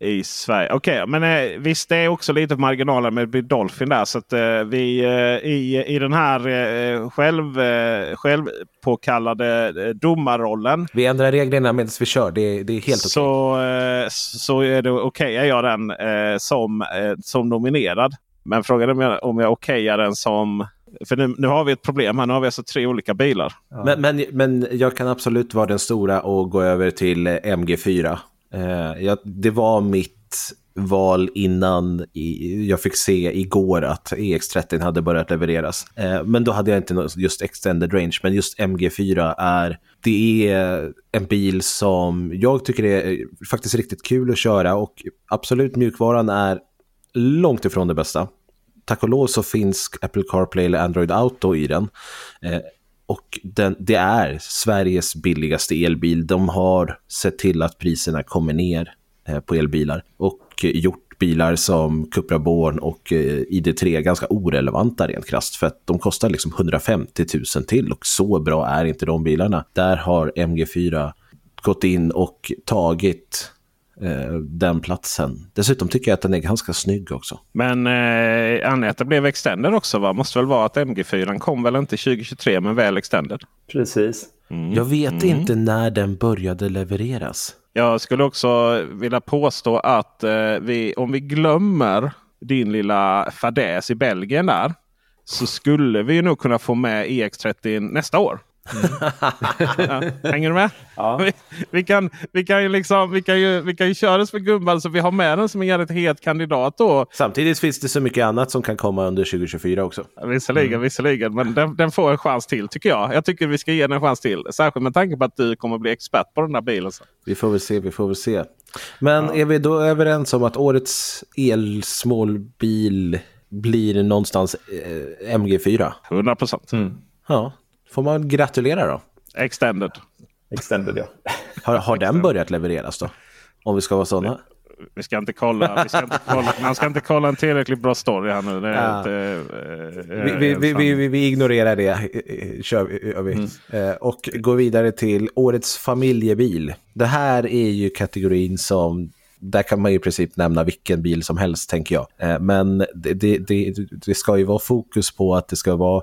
A: i Sverige. Okej, okay, men eh, visst det är också lite på marginalen med Dolphin där. Så att eh, vi eh, i, i den här eh, själv, eh, självpåkallade eh, domarrollen.
B: Vi ändrar reglerna medan vi kör. Det, det är helt okej.
A: Så, eh, så är det okej okay, jag den eh, som, eh, som nominerad. Men frågan är om jag okejar den som för nu, nu, har vi ett problem här. Nu har vi alltså tre olika bilar.
B: Ja. Men, men, men jag kan absolut vara den stora och gå över till MG4. Eh, jag, det var mitt val innan i, jag fick se igår att EX30 hade börjat levereras. Eh, men då hade jag inte just extended range. Men just MG4 är, det är en bil som jag tycker är eh, faktiskt riktigt kul att köra och absolut mjukvaran är långt ifrån det bästa. Tack och lov så finns Apple CarPlay eller Android Auto i den. Eh, och den, det är Sveriges billigaste elbil. De har sett till att priserna kommer ner eh, på elbilar och gjort bilar som Cupra Born och eh, ID3 ganska orelevanta rent krasst för att de kostar liksom 150 000 till och så bra är inte de bilarna. Där har MG4 gått in och tagit eh, den platsen. Dessutom tycker jag att den är ganska snygg också.
A: Men eh, Anette blev extended också va? Måste väl vara att MG4 kom väl inte 2023 men väl extended?
C: Precis.
B: Mm. Jag vet mm. inte när den började levereras.
A: Jag skulle också vilja påstå att eh, vi, om vi glömmer din lilla fadäs i Belgien där. Så skulle vi nog kunna få med EX30 nästa år. Mm. ja, hänger du med?
C: Ja.
A: Vi, vi, kan, vi, kan ju liksom, vi, kan ju, vi kan ju köra för gumman så vi har med den som en jävligt het kandidat då.
B: Samtidigt finns det så mycket annat som kan komma under 2024 också.
A: Visserligen, mm. visserligen. Men den, den, får en chans till tycker jag. Jag tycker vi ska ge den en chans till. Särskilt med tanke på att du kommer bli expert på den där bilen. Så.
B: Vi får väl se, vi får väl se. Men ja. är vi då överens om att årets elsmålbil blir någonstans eh, MG4?
A: 100 procent.
B: Mm. Ja, får man gratulera då.
A: Extended.
C: Extended ja.
B: Har, har den börjat levereras då? Om vi ska vara sådana.
A: Vi ska inte kolla. Vi ska inte kolla man ska inte kolla en tillräckligt bra story här nu. Det
B: Ja.
A: inte, eh,
B: Vi, vi, vi, vi, vi, ignorerar det. eh, Kör vi, gör vi. Eh, Och går vidare till årets familjebil. Det här är ju kategorin som där kan man ju i princip nämna vilken bil som helst tänker jag. Eh, Men det, det, det, det ska ju vara fokus på att det ska vara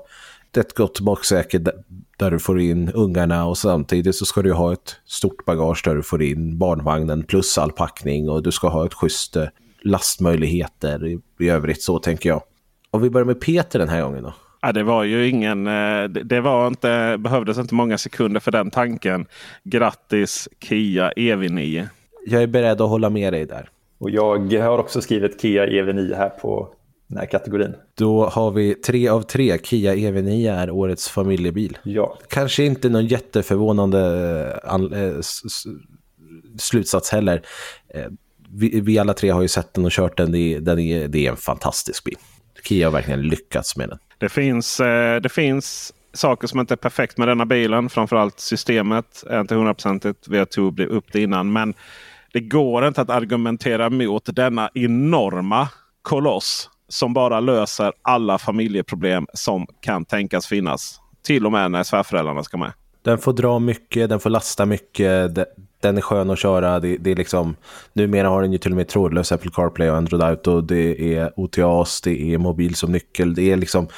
B: ett gott baksäke där- där du får in ungarna och samtidigt så ska du ha ett stort bagage där du får in barnvagnen plus all packning och du ska ha ett schysst eh, lastmöjligheter i, i övrigt så tänker jag. Och vi börjar med Peter den här gången då.
A: Ja, det var ju ingen... eh, Det var inte, behövdes inte många sekunder för den tanken. Grattis Kia E EV9.
B: Jag är beredd att hålla med dig där.
C: Och jag har också skrivit Kia EV9 här på den här kategorin.
B: Då har vi tre av tre. Kia EV9 är årets familjebil.
C: Ja,
B: Kanske inte någon jätteförvånande eh, eh, slutsats heller. Eh, vi, vi alla tre har ju sett den och kört den. Det, är- den är, det är en fantastisk bil. Kia har verkligen lyckats med den.
A: Det finns, det finns saker som inte är perfekt med denna bilen. Framförallt systemet är inte hundraprocentigt. Vi har tog upp det innan. Men det går inte att argumentera mot denna enorma koloss. Som bara löser alla familjeproblem som kan tänkas finnas. Till och med när svärföräldrarna ska med.
B: Den får dra mycket, den får lasta mycket, de- den är skön att köra. Det, det är liksom, numera har den ju till och med trådlös Apple CarPlay och Android Auto. Det är OTAs, det är mobil som nyckel. Det är liksom,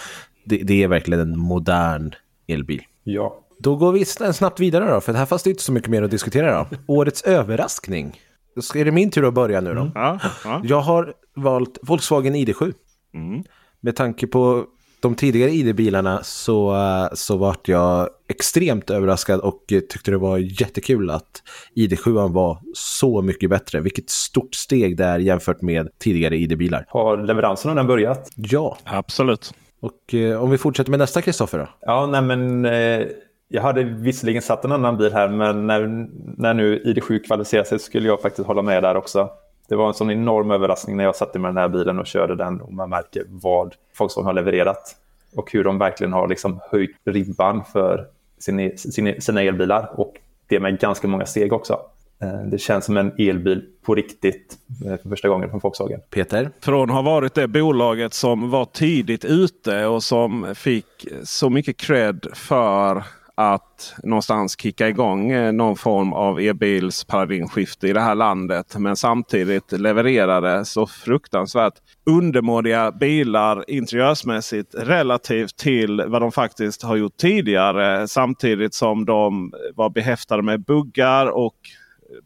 B: det, det är verkligen en modern elbil.
C: ja.
B: Då går vi sn- snabbt vidare då, för här fanns det inte så mycket mer att diskutera då. Årets överraskning. Ska- är det min tur att börja nu då.
A: Ja, ja.
B: Jag har valt Volkswagen ID7.
A: Mm.
B: Med tanke på de tidigare ID-bilarna så, eh, så vart jag extremt överraskad och tyckte det var jättekul att ID7 var så mycket bättre. Vilket stort steg det är jämfört med tidigare ID-bilar.
C: Har leveransen av den börjat?
B: Ja,
A: Absolut.
B: och eh, om vi fortsätter med nästa Kristoffer då.
C: Ja, nej men eh, jag hade visserligen satt en annan bil här, men när, när nu ID7 kvalificerar sig skulle jag faktiskt hålla med där också. Det var en sån enorm överraskning när jag satte i den här bilen och körde den och man märker vad Volkswagen har levererat. och hur de verkligen har liksom höjt ribban för sina, sina, sina elbilar och det med ganska många steg också. Eh, det känns som en elbil på riktigt eh, för första gången från Volkswagen.
B: Peter?
A: Från att ha varit det bolaget som var tidigt ute och som fick så mycket cred för att någonstans kicka igång eh, någon form av e-bilsparadigmskifte i det här landet. Men samtidigt levererade så fruktansvärt undermåliga bilar interiörsmässigt relativt till vad de faktiskt har gjort tidigare. Samtidigt som de var behäftade med buggar och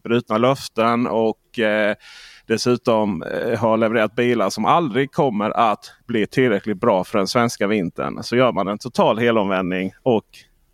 A: brutna löften. och eh, dessutom eh, har levererat bilar som aldrig kommer att bli tillräckligt bra för den svenska vintern. Så gör man en total helomvändning och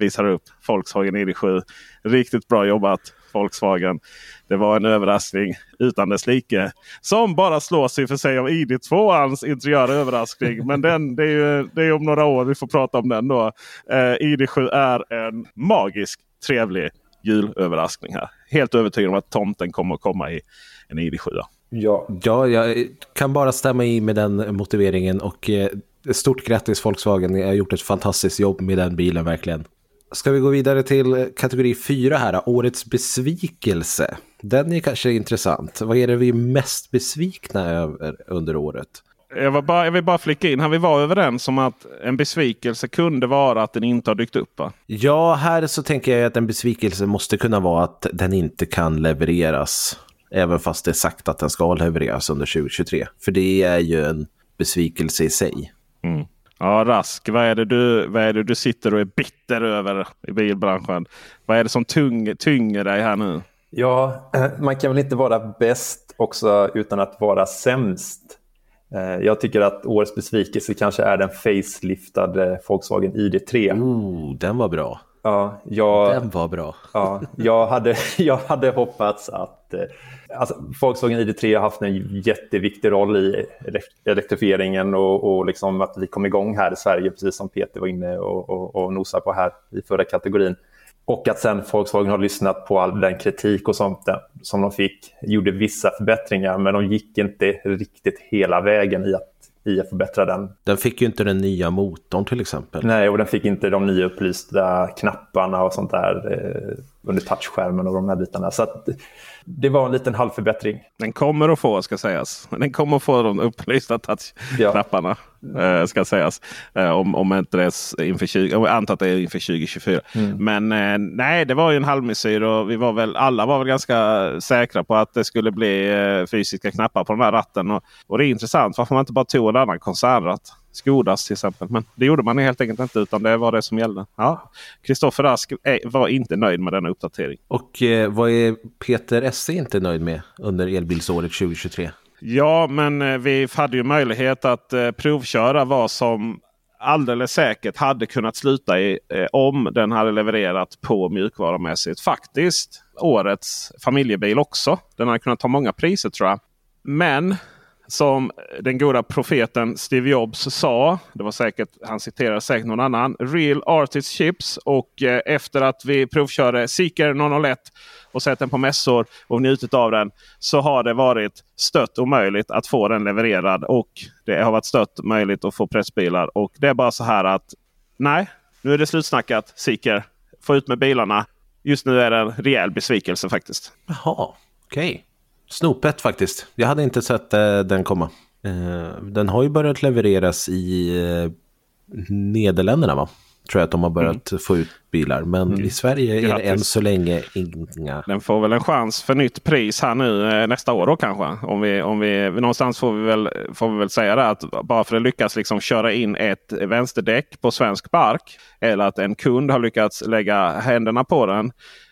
A: visar upp Volkswagen ID7. Riktigt bra jobbat Volkswagen. Det var en överraskning utan dess like. Som bara slås i och för sig av ID2ans interiöra överraskning. Men den, det, är ju, det är om några år vi får prata om den då. Eh, ID7 är en magisk trevlig julöverraskning här. Helt övertygad om att tomten kommer att komma i en ID7.
B: Ja. ja, jag kan bara stämma i med den motiveringen och eh, stort grattis Volkswagen. Ni har gjort ett fantastiskt jobb med den bilen verkligen. Ska vi gå vidare till kategori 4 här, årets besvikelse. Den är kanske intressant. Vad är det vi är mest besvikna över under året?
A: Jag, bara, jag vill bara flika in här. Vi var överens om att en besvikelse kunde vara att den inte har dykt upp va?
B: Ja, här så tänker jag att en besvikelse måste kunna vara att den inte kan levereras. Även fast det är sagt att den ska levereras under 2023. För det är ju en besvikelse i sig.
A: Mm. Ja, Rask, vad är, det du, vad är det du sitter och är bitter över i bilbranschen? Vad är det som tung, tynger dig här nu?
C: Ja, man kan väl inte vara bäst också utan att vara sämst. Eh, jag tycker att årets besvikelse kanske är den faceliftade Volkswagen ID3.
B: Ooh, den var bra.
C: Ja, jag,
B: den var bra.
C: Ja, jag, hade, jag hade hoppats att... Eh, alltså, Volkswagen ID3 har haft en jätteviktig roll i elektrifieringen och, och liksom att vi kom igång här i Sverige, precis som Peter var inne och, och, och nosade på här i förra kategorin. Och att sen Volkswagen har lyssnat på all den kritik och sånt som de fick, gjorde vissa förbättringar, men de gick inte riktigt hela vägen i att, i att förbättra den.
B: Den fick ju inte den nya motorn till exempel.
C: Nej, och den fick inte de nya upplysta knapparna och sånt där eh, under touchskärmen och de här bitarna. Så att, det var en liten halvförbättring.
A: Den kommer att få, ska sägas. Den kommer att få de upplysta touchknapparna. Ja. ska sägas. Eh, om, om inte det är inför 20, jag antar att det är inför 2024. Mm. Men eh, nej, det var ju en halvmesyr och vi var väl, alla var väl ganska säkra på att det skulle bli eh, fysiska knappar på den här ratten. Och, och det är intressant varför man inte bara tog en annan koncernratt. Skodas till exempel. Men det gjorde man helt enkelt inte utan det var det som gällde. Kristoffer ja. Rask var inte nöjd med denna uppdatering.
B: Och eh, vad är Peter Esse inte nöjd med under elbilsåret 2023?
A: Ja, men eh, vi hade ju möjlighet att eh, provköra vad som alldeles säkert hade kunnat sluta i eh, om den hade levererat på mjukvarumässigt. Faktiskt årets familjebil också. Den hade kunnat ta många priser tror jag. Men som den goda profeten Steve Jobs sa. Det var säkert, han citerar säkert någon annan. Real Artist Chips. Och eh, efter att vi provkörde Seeker 001 och sett den på mässor och njutit av den. Så har det varit stött omöjligt att få den levererad. Och det har varit stött möjligt att få pressbilar. Och det är bara så här att nej, nu är det slutsnackat. Seeker, få ut med bilarna. Just nu är det en rejäl besvikelse faktiskt.
B: Jaha, okej. Okay. Snopet faktiskt. Jag hade inte sett eh, den komma. Eh, den har ju börjat levereras i eh, Nederländerna va? Tror jag att de har börjat mm. få ut bilar. Men mm. i Sverige är Grattis. det än så länge inga.
A: Den får väl en chans för nytt pris här nu eh, nästa år då kanske. Om vi, om vi, någonstans får vi, väl, får vi väl säga det att bara för att lyckas liksom köra in ett vänsterdäck på svensk park. Eller att en kund har lyckats lägga händerna på den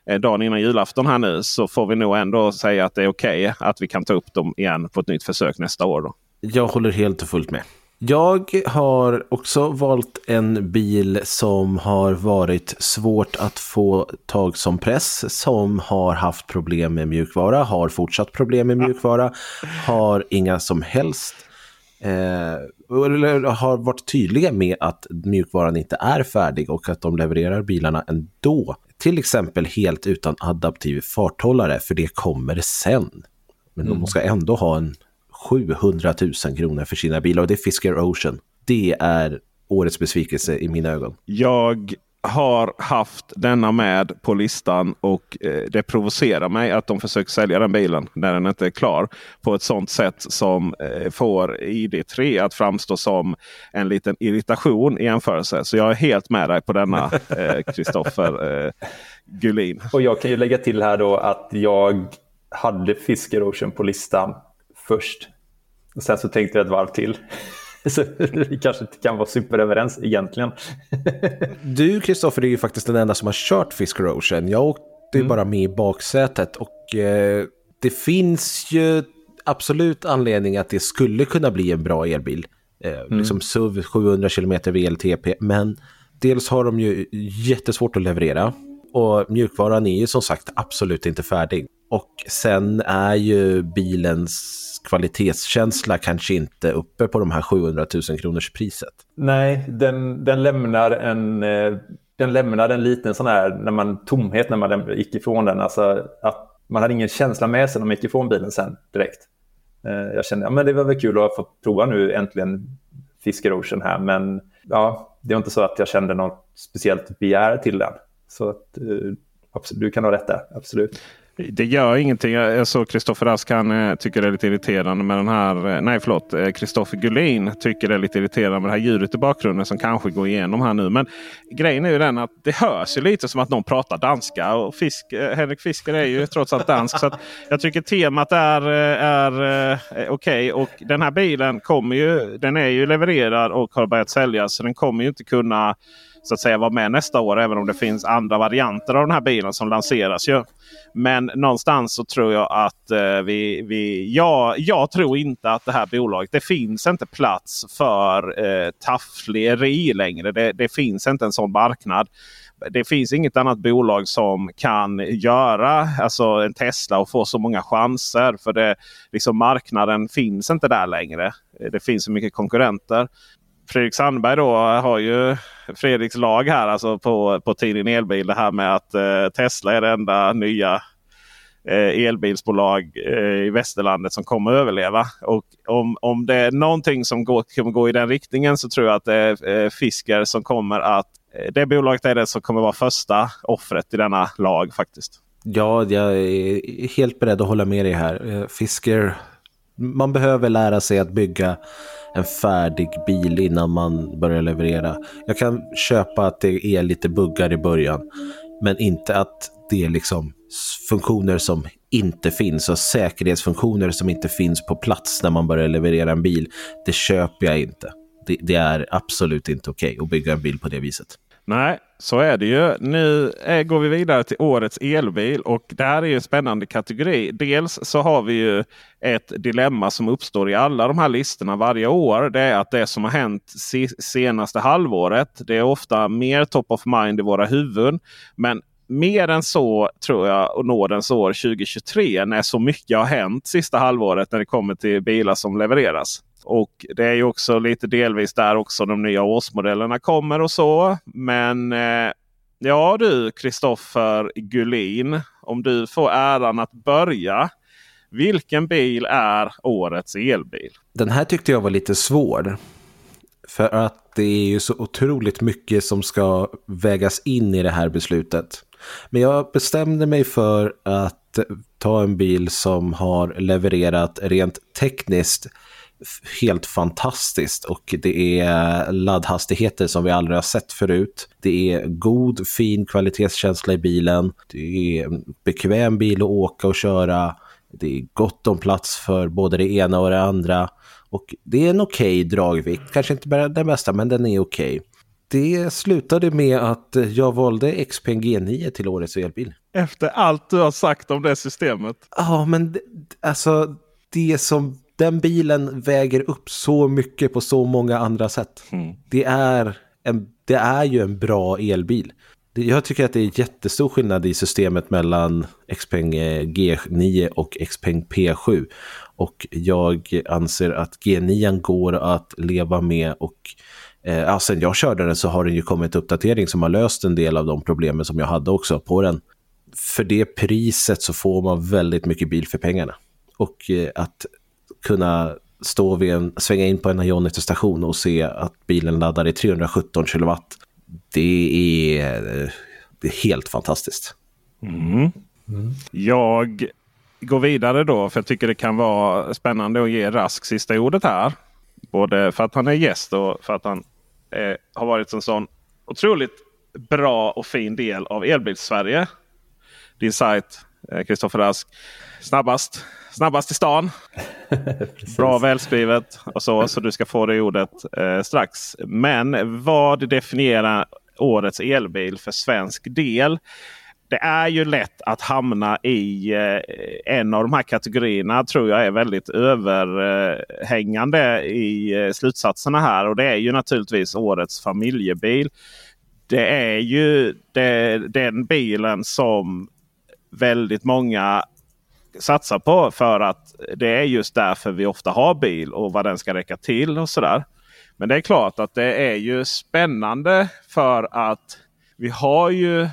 A: Eh, dagen innan julafton här nu så får vi nog ändå säga att det är okej okay att vi kan ta upp dem igen på ett nytt försök nästa år. Då.
B: Jag håller helt och fullt med. Jag har också valt en bil som har varit svårt att få tag som press, som har haft problem med mjukvara, har fortsatt problem med mjukvara, har inga som helst eh, har varit tydliga med att mjukvaran inte är färdig och att de levererar bilarna ändå. Till exempel helt utan adaptiv farthållare, för det kommer sen. Men mm. de ska ändå ha en 700 000 kronor för sina bilar och det är Fisker Ocean. Det är årets besvikelse i mina ögon.
A: Jag har haft denna med på listan och eh, det provocerar mig att de försöker sälja den bilen när den inte är klar. På ett sånt sätt som eh, får ID3 att framstå som en liten irritation i jämförelse. Så jag är helt med dig på denna Kristoffer eh, Gullin.
C: Och jag kan ju lägga till här då att jag hade Fisker Ocean på listan först. Och sen så tänkte jag ett varv till. Så vi kanske inte kan vara superöverens egentligen.
B: du Kristoffer är ju faktiskt den enda som har kört Fisker Ocean. Jag åkte mm. bara med i baksätet och eh, det finns ju absolut anledning att det skulle kunna bli en bra elbil. Eh, mm. Liksom SUV 700 km VLTP, men dels har de ju jättesvårt att leverera och mjukvaran är ju som sagt absolut inte färdig. Och sen är ju bilens kvalitetskänsla kanske inte uppe på de här 700 000 kronors priset.
C: Nej, den, den lämnar en eh, den lämnar en liten sån här när man, tomhet när man gick ifrån den. Alltså att man hade ingen känsla med sig när man gick ifrån bilen sen direkt. Eh, jag kände att ja, det var väl kul att få prova nu äntligen Fisker Ocean här. Men ja, det var inte så att jag kände något speciellt begär till den. Så att, eh, absolut, du kan ha rätt där, absolut.
A: Det gör ingenting. Jag såg Kristoffer Rask han eh, tycker det är lite irriterande med den här. Eh, nej förlåt. Kristoffer Gullin tycker det är lite irriterande med det här ljudet i bakgrunden som kanske går igenom här nu. Men grejen är ju den att det hörs ju lite som att någon pratar danska. Och Fisk, Henrik Fisker är ju trots allt dansk. så jag tycker temat är, är, är okej. Okay. Och den här bilen kommer ju. Den är ju levererad och har börjat säljas. Så den kommer ju inte kunna så att säga vara med nästa år. Även om det finns andra varianter av den här bilen som lanseras. Ju. Men någonstans så tror jag att eh, vi, vi ja, jag tror inte att det här bolaget. Det finns inte plats för eh, taffleri längre. Det, det finns inte en sån marknad det finns inget annat bolag som kan göra alltså en Tesla och få så många chanser. För det, liksom marknaden finns inte där längre. Det finns så mycket konkurrenter. Fredrik Sandberg då har ju Fredriks lag här alltså på, på tidningen Elbil. Det här med att eh, Tesla är det enda nya eh, elbilsbolag eh, i västerlandet som kommer att överleva. Och om, om det är någonting som går, kommer gå i den riktningen så tror jag att det är eh, Fisker som kommer att eh, det bolaget är det som kommer vara första offret i denna lag faktiskt.
B: Ja, jag är helt beredd att hålla med dig här. Eh, Fisker, man behöver lära sig att bygga en färdig bil innan man börjar leverera. Jag kan köpa att det är lite buggar i början, men inte att det är liksom funktioner som inte finns och säkerhetsfunktioner som inte finns på plats när man börjar leverera en bil. Det köper jag inte. Det, det är absolut inte okej okay att bygga en bil på det viset.
A: Nej, så är det ju. Nu är, går vi vidare till årets elbil och det här är ju en spännande kategori. Dels så har vi ju ett dilemma som uppstår i alla de här listorna varje år. Det är att det som har hänt senaste halvåret. Det är ofta mer top of mind i våra huvuden. Men mer än så tror jag och nådens år 2023 när så mycket har hänt sista halvåret när det kommer till bilar som levereras. Och det är ju också lite delvis där också de nya årsmodellerna kommer och så. Men eh, ja du Kristoffer Gullin, om du får äran att börja. Vilken bil är årets elbil?
B: Den här tyckte jag var lite svår. För att det är ju så otroligt mycket som ska vägas in i det här beslutet. Men jag bestämde mig för att ta en bil som har levererat rent tekniskt helt fantastiskt och det är laddhastigheter som vi aldrig har sett förut. Det är god, fin kvalitetskänsla i bilen. Det är bekväm bil att åka och köra. Det är gott om plats för både det ena och det andra. Och det är en okej okay dragvikt, kanske inte bara den bästa men den är okej. Okay. Det slutade med att jag valde XPeng G9 till årets elbil.
A: Efter allt du har sagt om det systemet?
B: Ja, men alltså det som den bilen väger upp så mycket på så många andra sätt. Mm. Det, är en, det är ju en bra elbil. Jag tycker att det är jättestor skillnad i systemet mellan Xpeng eh, G9 och Xpeng P7. Och jag anser att G9 går att leva med och eh, ja, sen jag körde den så har den ju kommit uppdatering som har löst en del av de problemen som jag hade också på den. För det priset så får man väldigt mycket bil för pengarna. Och eh, att kunna stå vid en, svänga in på en Ionity-station och se att bilen laddar i 317 kilowatt. Det är, det är helt fantastiskt.
A: Mm. Mm. Jag går vidare då för jag tycker det kan vara spännande att ge Rask sista ordet här. Både för att han är gäst och för att han eh, har varit en sån otroligt bra och fin del av Elbils-Sverige. Din sajt, Kristoffer eh, Rask. Snabbast, snabbast i stan. bra välskrivet och så. Så du ska få det ordet eh, strax. Men vad definierar årets elbil för svensk del? det är ju lätt att hamna i eh, en av de här kategorierna. tror jag är väldigt överhängande i eh, slutsatserna här. Och det är ju naturligtvis årets familjebil. Det är ju det, den bilen som väldigt många satsar på. För att det är just därför vi ofta har bil och vad den ska räcka till och sådär. Men det är klart att det är ju spännande för att vi har ju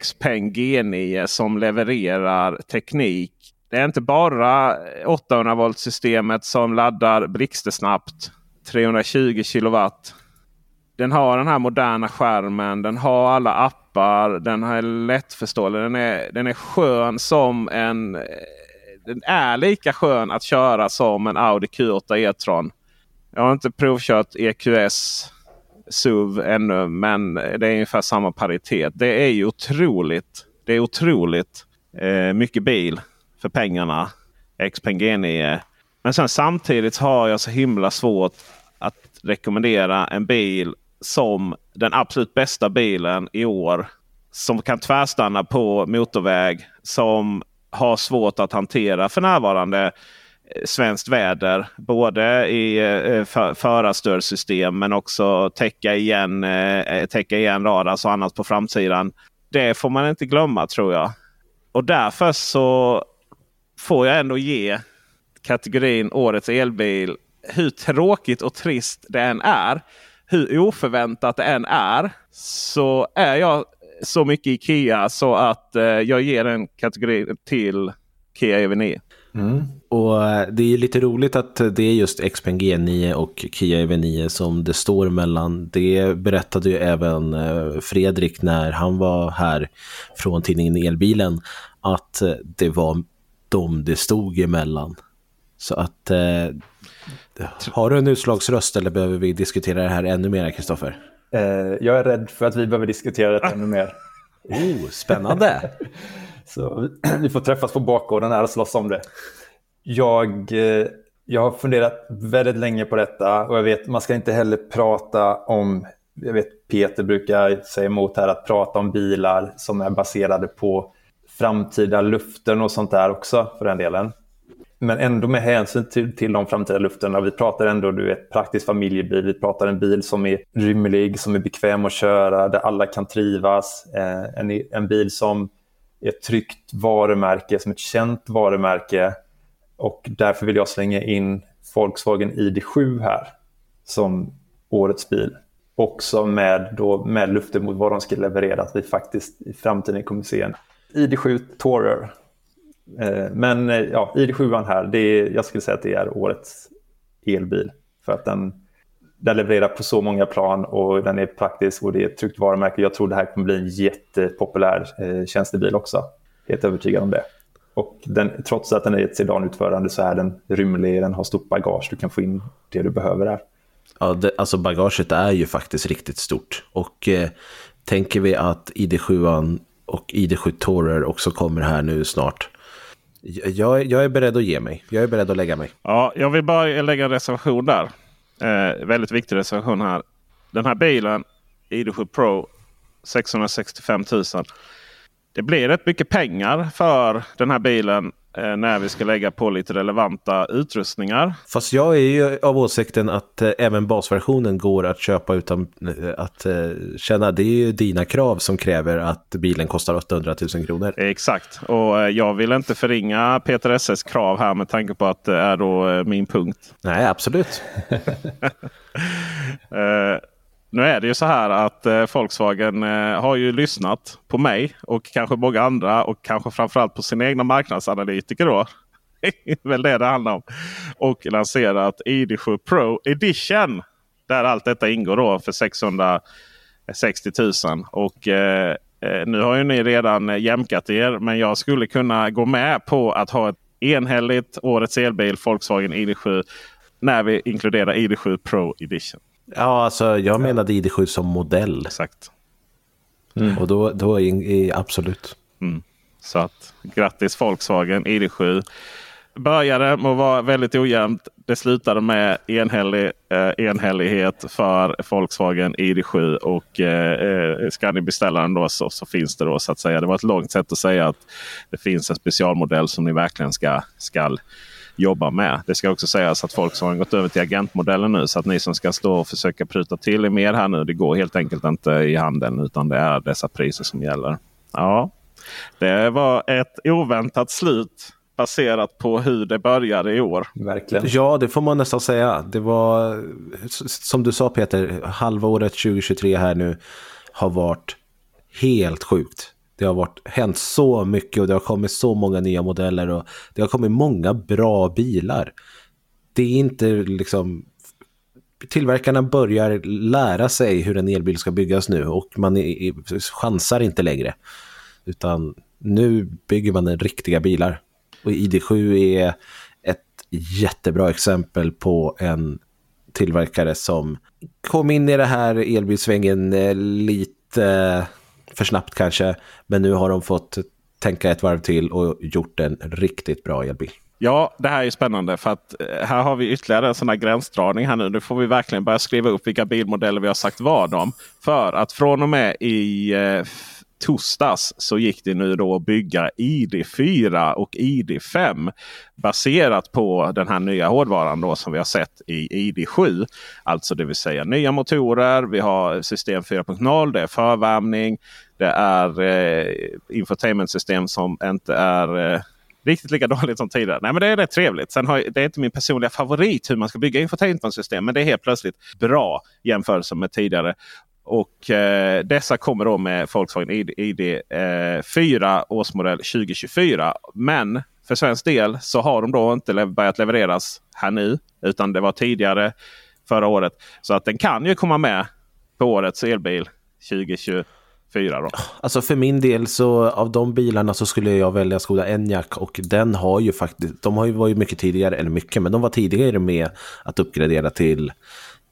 A: Xpeng G9 som levererar teknik. Det är inte bara 800 volt systemet som laddar blixtsnabbt 320 kilowatt. Den har den här moderna skärmen. Den har alla appar. Den är lättförståelig. Den är, den är skön som en... Den är lika skön att köra som en Audi Q8 E-tron. Jag har inte provkört EQS SUV ännu. Men det är ungefär samma paritet. Det är ju otroligt. Det är otroligt eh, mycket bil för pengarna. Xpeng G9. Men sen samtidigt har jag så himla svårt att rekommendera en bil som den absolut bästa bilen i år. Som kan tvärstanna på motorväg. Som har svårt att hantera för närvarande eh, svenskt väder. Både i eh, eh, för, förarstödsystem men också täcka igen, täcka igen radars och annat på framsidan. Det får man inte glömma tror jag. Och därför så får jag ändå ge kategorin Årets elbil. Hur tråkigt och trist det än är. Hur oförväntat det än är. Så är jag så mycket Ikea så att eh, jag ger den kategorin till Kia EV9.
B: Mm. Och eh, det är lite roligt att det är just Xpeng G9 och Kia EV9 som det står mellan. Det berättade ju även eh, Fredrik när han var här från tidningen Elbilen att eh, det var de det stod emellan. Så att eh, har du en utslagsröst eller behöver vi diskutera det här ännu mer, Kristoffer?
C: Eh, jag är rädd för att vi behöver diskutera det ännu mer.
B: Oh, spännande!
C: Så vi får träffas på bakgården här och slåss om det. Jag, eh, jag har funderat väldigt länge på detta och jag vet man ska inte heller prata om, jag vet Peter brukar säga emot här, att prata om bilar som är baserade på framtida luften och sånt där också för den delen. Men ändå med hänsyn till, till de framtida luften. Vi pratar ändå du vet, praktisk familjebil. Vi pratar en bil som är rymlig, som är bekväm att köra, där alla kan trivas. Eh, en, en bil som är ett tryggt varumärke, som ett känt varumärke. Och därför vill jag slänga in Volkswagen ID7 här som årets bil. Också med, då, med luften mot vad de ska leverera, att vi faktiskt i framtiden kommer se en ID7 Tourer. Eh, men eh, ja, ID7 här, det är, jag skulle säga att det är årets elbil. För att den, den levererar på så många plan och den är praktisk och det är ett tryggt varumärke. Jag tror det här kommer bli en jättepopulär eh, tjänstebil också. Helt övertygad om det. Och den, trots att den är ett sedanutförande så är den rymlig, den har stort bagage, du kan få in det du behöver där.
B: Ja, det, alltså bagaget är ju faktiskt riktigt stort. Och eh, tänker vi att ID7 och ID7 Tourer också kommer här nu snart. Jag, jag är beredd att ge mig. Jag är beredd att lägga mig.
A: Ja, jag vill bara lägga en reservation där. Eh, väldigt viktig reservation här. Den här bilen, ID7 Pro, 665 000 det blir rätt mycket pengar för den här bilen när vi ska lägga på lite relevanta utrustningar.
B: Fast jag är ju av åsikten att eh, även basversionen går att köpa utan eh, att känna. Det är ju dina krav som kräver att bilen kostar 800 000 kronor.
A: Exakt, och jag vill inte förringa Peter SS krav här med tanke på att det är då min punkt.
B: Nej, absolut.
A: Nu är det ju så här att eh, Volkswagen eh, har ju lyssnat på mig och kanske många andra och kanske framförallt på sina egna marknadsanalytiker. Då. väl det det handlar om. Och lanserat ID7 Pro Edition. Där allt detta ingår då för 660 000. Och eh, eh, nu har ju ni redan eh, jämkat er. Men jag skulle kunna gå med på att ha ett enhälligt årets elbil Volkswagen ID7. När vi inkluderar ID7 Pro Edition.
B: Ja, alltså jag menade ID7 som modell.
A: Exakt.
B: Mm. Och då, då är, absolut.
A: Mm. Så att grattis Volkswagen ID7. Började med att vara väldigt ojämnt. Det slutade med enhällig, eh, enhällighet för Volkswagen ID7. Och eh, ska ni beställa den då så, så, finns det då så att säga. Det var ett långt sätt att säga att det finns en specialmodell som ni verkligen ska, ska jobba med. Det ska också sägas att Volkswagen gått över till agentmodellen nu. Så att ni som ska stå och försöka pruta till er mer här nu. Det går helt enkelt inte i handeln utan det är dessa priser som gäller. Ja, det var ett oväntat slut baserat på hur det började i år.
C: Verkligen.
B: Ja, det får man nästan säga. Det var som du sa Peter, halvåret 2023 här nu har varit helt sjukt. Det har varit, hänt så mycket och det har kommit så många nya modeller och det har kommit många bra bilar. Det är inte liksom... Tillverkarna börjar lära sig hur en elbil ska byggas nu och man är, chansar inte längre. Utan nu bygger man riktiga bilar. Och ID7 är ett jättebra exempel på en tillverkare som kom in i det här elbilsvängen eh, lite för snabbt kanske. Men nu har de fått tänka ett varv till och gjort en riktigt bra elbil.
A: Ja, det här är spännande för att eh, här har vi ytterligare en sån här gränsdragning här nu. Nu får vi verkligen börja skriva upp vilka bilmodeller vi har sagt vad om. För att från och med i eh, eh, torsdags så gick det nu då att bygga ID4 och ID5 baserat på den här nya hårdvaran då som vi har sett i ID7. Alltså det vill säga nya motorer. Vi har system 4.0. Det är förvärmning. Det är eh, infotainmentsystem som inte är eh, riktigt lika dåligt som tidigare. Nej, men det är rätt trevligt. Sen har, det är inte min personliga favorit hur man ska bygga infotainmentsystem. Men det är helt plötsligt bra jämfört med tidigare. Och eh, dessa kommer då med Volkswagen ID, ID eh, 4 årsmodell 2024. Men för svensk del så har de då inte börjat levereras här nu. Utan det var tidigare förra året. Så att den kan ju komma med på årets elbil 2024. Då.
B: Alltså för min del så av de bilarna så skulle jag välja Skoda Enyaq och den har ju faktiskt, de har ju varit mycket tidigare, eller mycket, men de var tidigare med att uppgradera till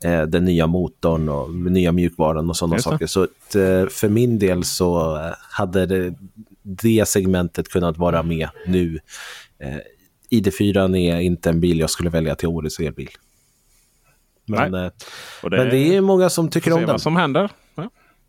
B: eh, den nya motorn och nya mjukvaran och sådana saker. Så att, eh, för min del så eh, hade det, det segmentet kunnat vara med nu. Eh, ID4 är inte en bil jag skulle välja till årets elbil. Men, det, men det är många som tycker om den.
A: vad som händer.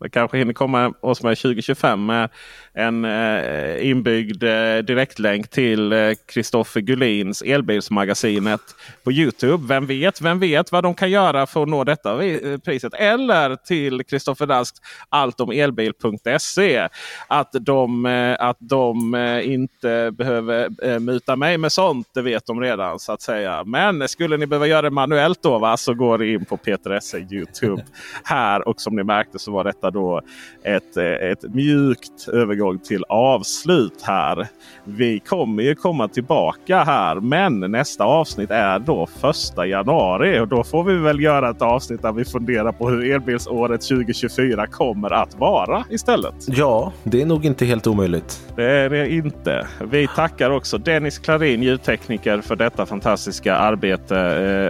A: Det kanske hinner komma oss med 2025 med en eh, inbyggd eh, direktlänk till Kristoffer eh, Gullins Elbilsmagasinet på Youtube. Vem vet, vem vet vad de kan göra för att nå detta eh, priset. Eller till Kristoffer Rasks alltomelbil.se. Att de, eh, att de eh, inte behöver eh, muta mig med sånt, det vet de redan så att säga. Men skulle ni behöva göra det manuellt då va, så går det in på Peter Esse Youtube här. Och som ni märkte så var detta då ett, ett mjukt övergång till avslut här. Vi kommer ju komma tillbaka här men nästa avsnitt är då första januari. Och då får vi väl göra ett avsnitt där vi funderar på hur elbilsåret 2024 kommer att vara istället.
B: Ja, det är nog inte helt omöjligt.
A: Det är det inte. Vi tackar också Dennis Klarin, ljudtekniker, för detta fantastiska arbete.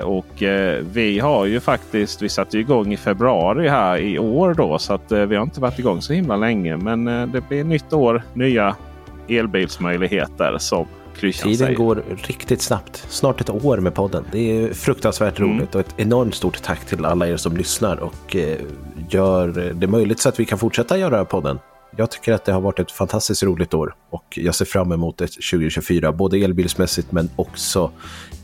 A: Eh, och eh, vi har ju faktiskt, vi satte igång i februari här i år då. Så att eh, vi har inte varit igång så himla länge. Men det blir nytt år, nya elbilsmöjligheter som
B: Tiden säger. går riktigt snabbt. Snart ett år med podden. Det är fruktansvärt mm. roligt och ett enormt stort tack till alla er som lyssnar och eh, gör det möjligt så att vi kan fortsätta göra podden. Jag tycker att det har varit ett fantastiskt roligt år och jag ser fram emot ett 2024, både elbilsmässigt men också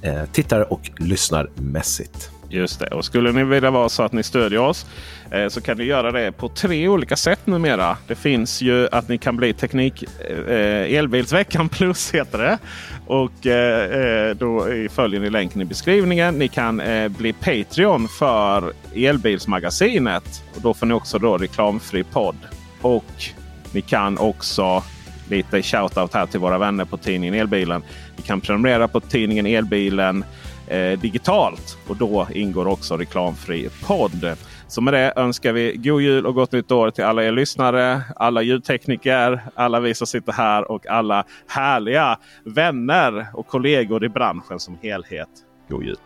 B: eh, tittar och lyssnarmässigt.
A: Just det. Och skulle ni vilja vara så att ni stödjer oss eh, så kan ni göra det på tre olika sätt numera. Det finns ju att ni kan bli Teknik eh, eh Elbilsveckan plus heter det. Och eh, eh, då följer ni länken i beskrivningen. Ni kan eh, bli Patreon för Elbilsmagasinet. Och då får ni också då reklamfri podd. Och ni kan också lite shoutout här till våra vänner på tidningen Elbilen. Ni kan prenumerera på tidningen Elbilen eh, digitalt och då ingår också reklamfri podd. Så med det önskar vi god jul och gott nytt år till alla er lyssnare, alla ljudtekniker, alla vi som sitter här och alla härliga vänner och kollegor i branschen som helhet. God jul!